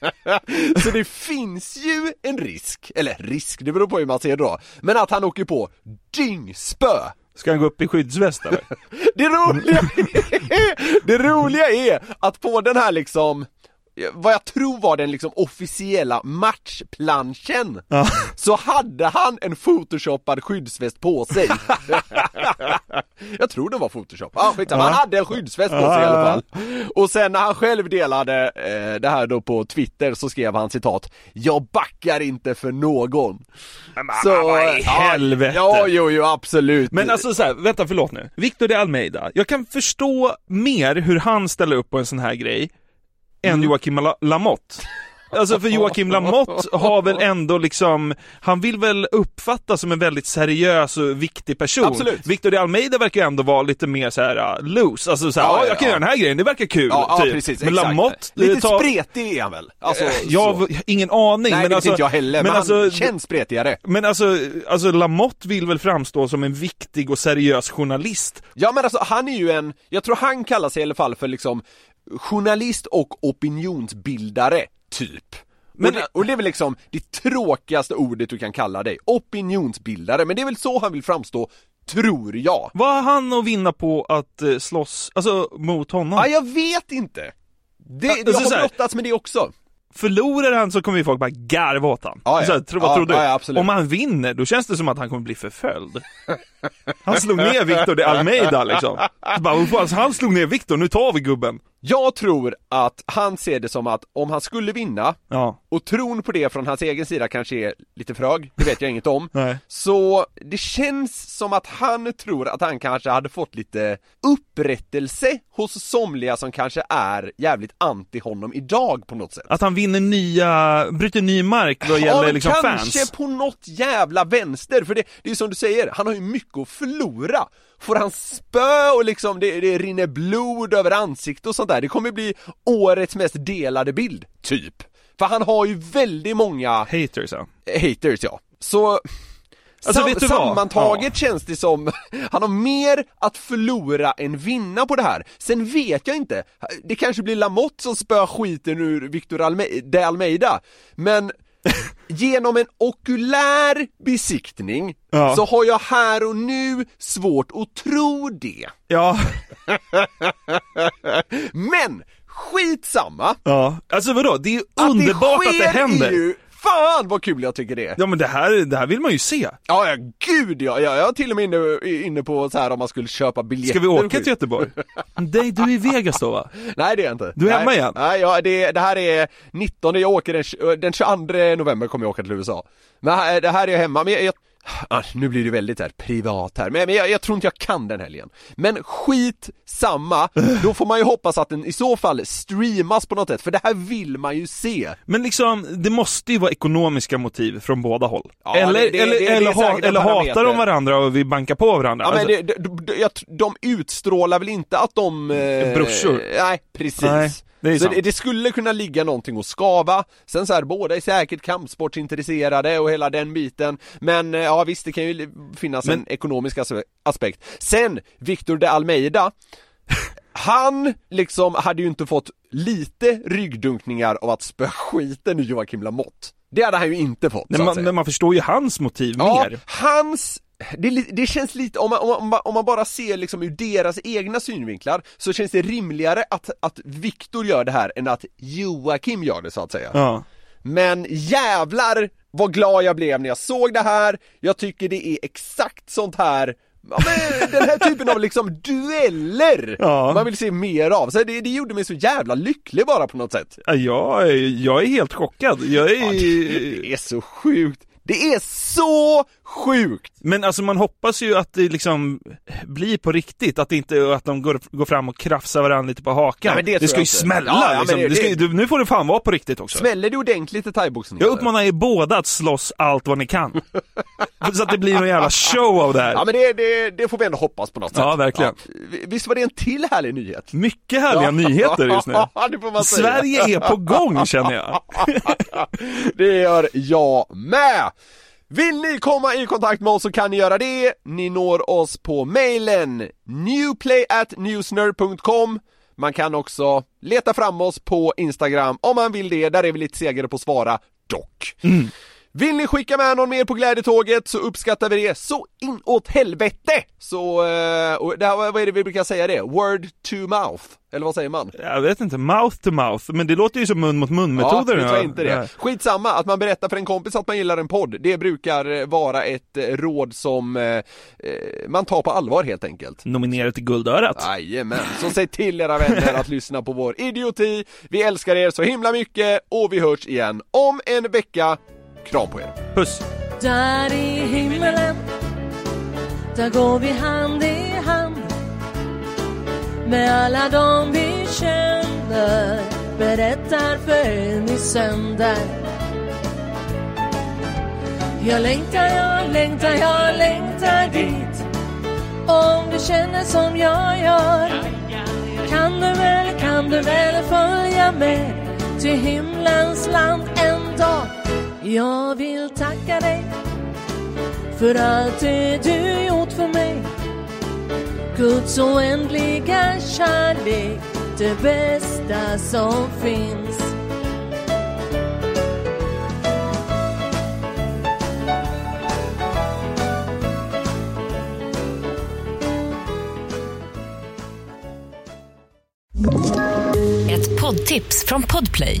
*laughs* så det finns ju en risk, eller risk, det beror på hur man ser det då, men att han åker på dyngspö. Ska han gå upp i skyddsväst eller? *laughs* Det roliga, *laughs* det roliga är att på den här liksom vad jag tror var den liksom officiella matchplanschen Ja. Så hade han en photoshoppad skyddsväst på sig *laughs* Jag tror det var photoshop, ah, skitsamma, han Ja. hade en skyddsväst på sig i alla fall Och sen när han själv delade eh, det här då på Twitter så skrev han citat Jag backar inte för någon Så, vad i helvete? Ja, jo, jo, absolut Men alltså så här, vänta förlåt nu. Victor de Almeida, jag kan förstå mer hur han ställer upp på en sån här grej än. Joakim La- Lamotte. Alltså för Joakim Lamotte har väl ändå liksom, han vill väl uppfattas som en väldigt seriös och viktig person. Absolut. Victor de Almeida verkar ändå vara lite mer så här uh, loose, alltså så här, Ja, ja, ja, jag kan ja. göra den här grejen, det verkar kul. Ja, typ. precis, Men exakt. Lamotte, Lite tar- spretig är han väl? Alltså, Eh, jag har ingen aning. Nej, men det alltså, inte jag heller, men, han känns spretigare Men alltså, alltså Lamotte vill väl framstå som en viktig och seriös journalist. Ja men alltså han är ju en, jag tror han kallar sig i alla fall för liksom journalist och opinionsbildare, typ. Men- och, det, och det är väl liksom det tråkigaste ordet du kan kalla dig, opinionsbildare, men det är väl så han vill framstå, tror jag. Vad har han att vinna på att eh, slåss, alltså mot honom? Ja, jag vet inte! Det, Alltså, jag har brottats med det också. Förlorar han så kommer ju folk bara garva åt han. Ja, ja. Här, tro, vad Ja, tror du? absolut. Om han vinner, då känns det som att han kommer bli förföljd. Han slog ner Victor de Almeida liksom. Så bara, "Vad fan, han slog ner Victor, nu tar vi gubben. Jag tror att han ser det som att om han skulle vinna, Ja. och tron på det från hans egen sida kanske är lite för hög, det vet jag inget om. *laughs* Nej. Så det känns som att han tror att han kanske hade fått lite upprättelse hos somliga som kanske är jävligt anti honom idag på något sätt. Att han vinner nya, bryter ny mark vad gäller men liksom kanske fans. på något jävla vänster, för det, det är som du säger, han har ju mycket att förlora. Får han spö och liksom det, det rinner blod över ansiktet och sånt där, det kommer bli årets mest delade bild, typ. För han har ju väldigt många Haters ja. haters ja. Så Alltså, sam- vet du vad? sammantaget känns det som, han har mer att förlora än vinna på det här. Sen vet jag inte, det kanske blir Lamotte som spöar skiten ur Victor Alme- de Almeida, men genom en okulär besiktning Ja. så har jag här och nu svårt att tro det. Ja, *laughs* Men skitsamma! ja. Alltså vadå, det är ju Att underbart det att det sker händer. ju, fan vad kul jag tycker det är! Ja men det här, det här vill man ju se. Ja, ja gud ja, jag, jag är till och med inne, inne på så här om man skulle köpa biljetter Ska vi åka till Göteborg? *laughs* Nej, du är i Vegas då va? Nej det är jag inte Du är Nej. hemma igen? Nej, ja, det, det här är 19, jag åker den, den 22 november kommer jag åka till USA Men det här är jag hemma, men jag, jag ah, nu blir det väldigt här privat här, men, men jag, jag tror inte jag kan den helgen Men skit samma, *laughs* då får man ju hoppas att den i så fall streamas på något sätt, för det här vill man ju se Men liksom, det måste ju vara ekonomiska motiv från båda håll. Ja, eller det- det- eller, det- eller, ha, eller hatar de varandra och vi bankar på varandra. Ja men Alltså, det, de, de, de utstrålar väl inte att de... Eh, Brorsor. Nej, precis. Nej. Det så det, det skulle kunna ligga någonting och skava, sen så här, båda är säkert kampsportsintresserade och hela den biten. Men eh, ja visst, det kan ju finnas Men- en ekonomisk as- aspekt. Sen, Victor de Almeida Han liksom hade ju inte fått lite ryggdunkningar av att spöa skiten ur Joakim Lamotte. Det hade han ju inte fått att man, men man förstår ju hans motiv Ja, mer. hans det, det känns lite, om man, om, man, om man bara ser liksom ur deras egna synvinklar så känns det rimligare att, att Viktor gör det här än att Joakim gör det så att säga Ja. Men jävlar vad glad jag blev när jag såg det här, jag tycker det är exakt sånt här Ja, men den här typen av liksom dueller Ja. man vill se mer av, så det, det gjorde mig så jävla lycklig bara på något sätt Ja, Jag, är- jag är helt chockad. Jag är... Det är så sjukt, det är så sjukt! Men alltså man hoppas ju att det liksom blir på riktigt, att det inte att de går, går fram och krafsar varandra lite på hakan. Nej, men det tror ska ju inte. smälla Ja, ja, liksom. det- det ska, det- Nu får det fan vara på riktigt också. Smäller det ordentligt i thaiboxning? Jag uppmanar er båda att slåss allt vad ni kan. *laughs* så att det blir någon jävla show av det här. Ja men det, det, det får vi ändå hoppas på något sätt. Ja, verkligen. Ja. Visst var det en till härlig nyhet? Mycket härliga nyheter just nu. *laughs* Det. Sverige är på gång känner jag. *laughs* det gör jag med! Vill ni komma i kontakt med oss så kan ni göra det. Ni når oss på mailen newplayatnewsner.com Man kan också leta fram oss på Instagram om man vill det, där är vi lite segare på att svara dock. Mm. Vill ni skicka med någon mer på glädjetåget så uppskattar vi det så inåt helvete! Så, eh, och det här, vad är det vi brukar säga det? Word to mouth? Eller vad säger man? Jag vet inte, mouth to mouth, men det låter ju som mun mot mun metoder. Ja, vi tror inte det. Skitsamma, att man berättar för en kompis att man gillar en podd, det brukar eh, vara ett eh, råd som eh, man tar på allvar helt enkelt. Nominerad till Guldörat. Jajamän, så säg till era vänner att lyssna på vår idioti. Vi älskar er så himla mycket och vi hörs igen om en vecka. Kram på er. Puss. Där i himmelen Där går vi hand i hand Med alla dem vi känner Berättar för en i sönder Jag längtar, jag längtar, jag längtar dit Om du känner som jag gör Kan du väl, kan du väl följa med Till himlens land en dag jag vill tacka dig för allt det du gjort för mig. Guds oändliga kärlek, det bästa som finns. Ett poddtips från Podplay.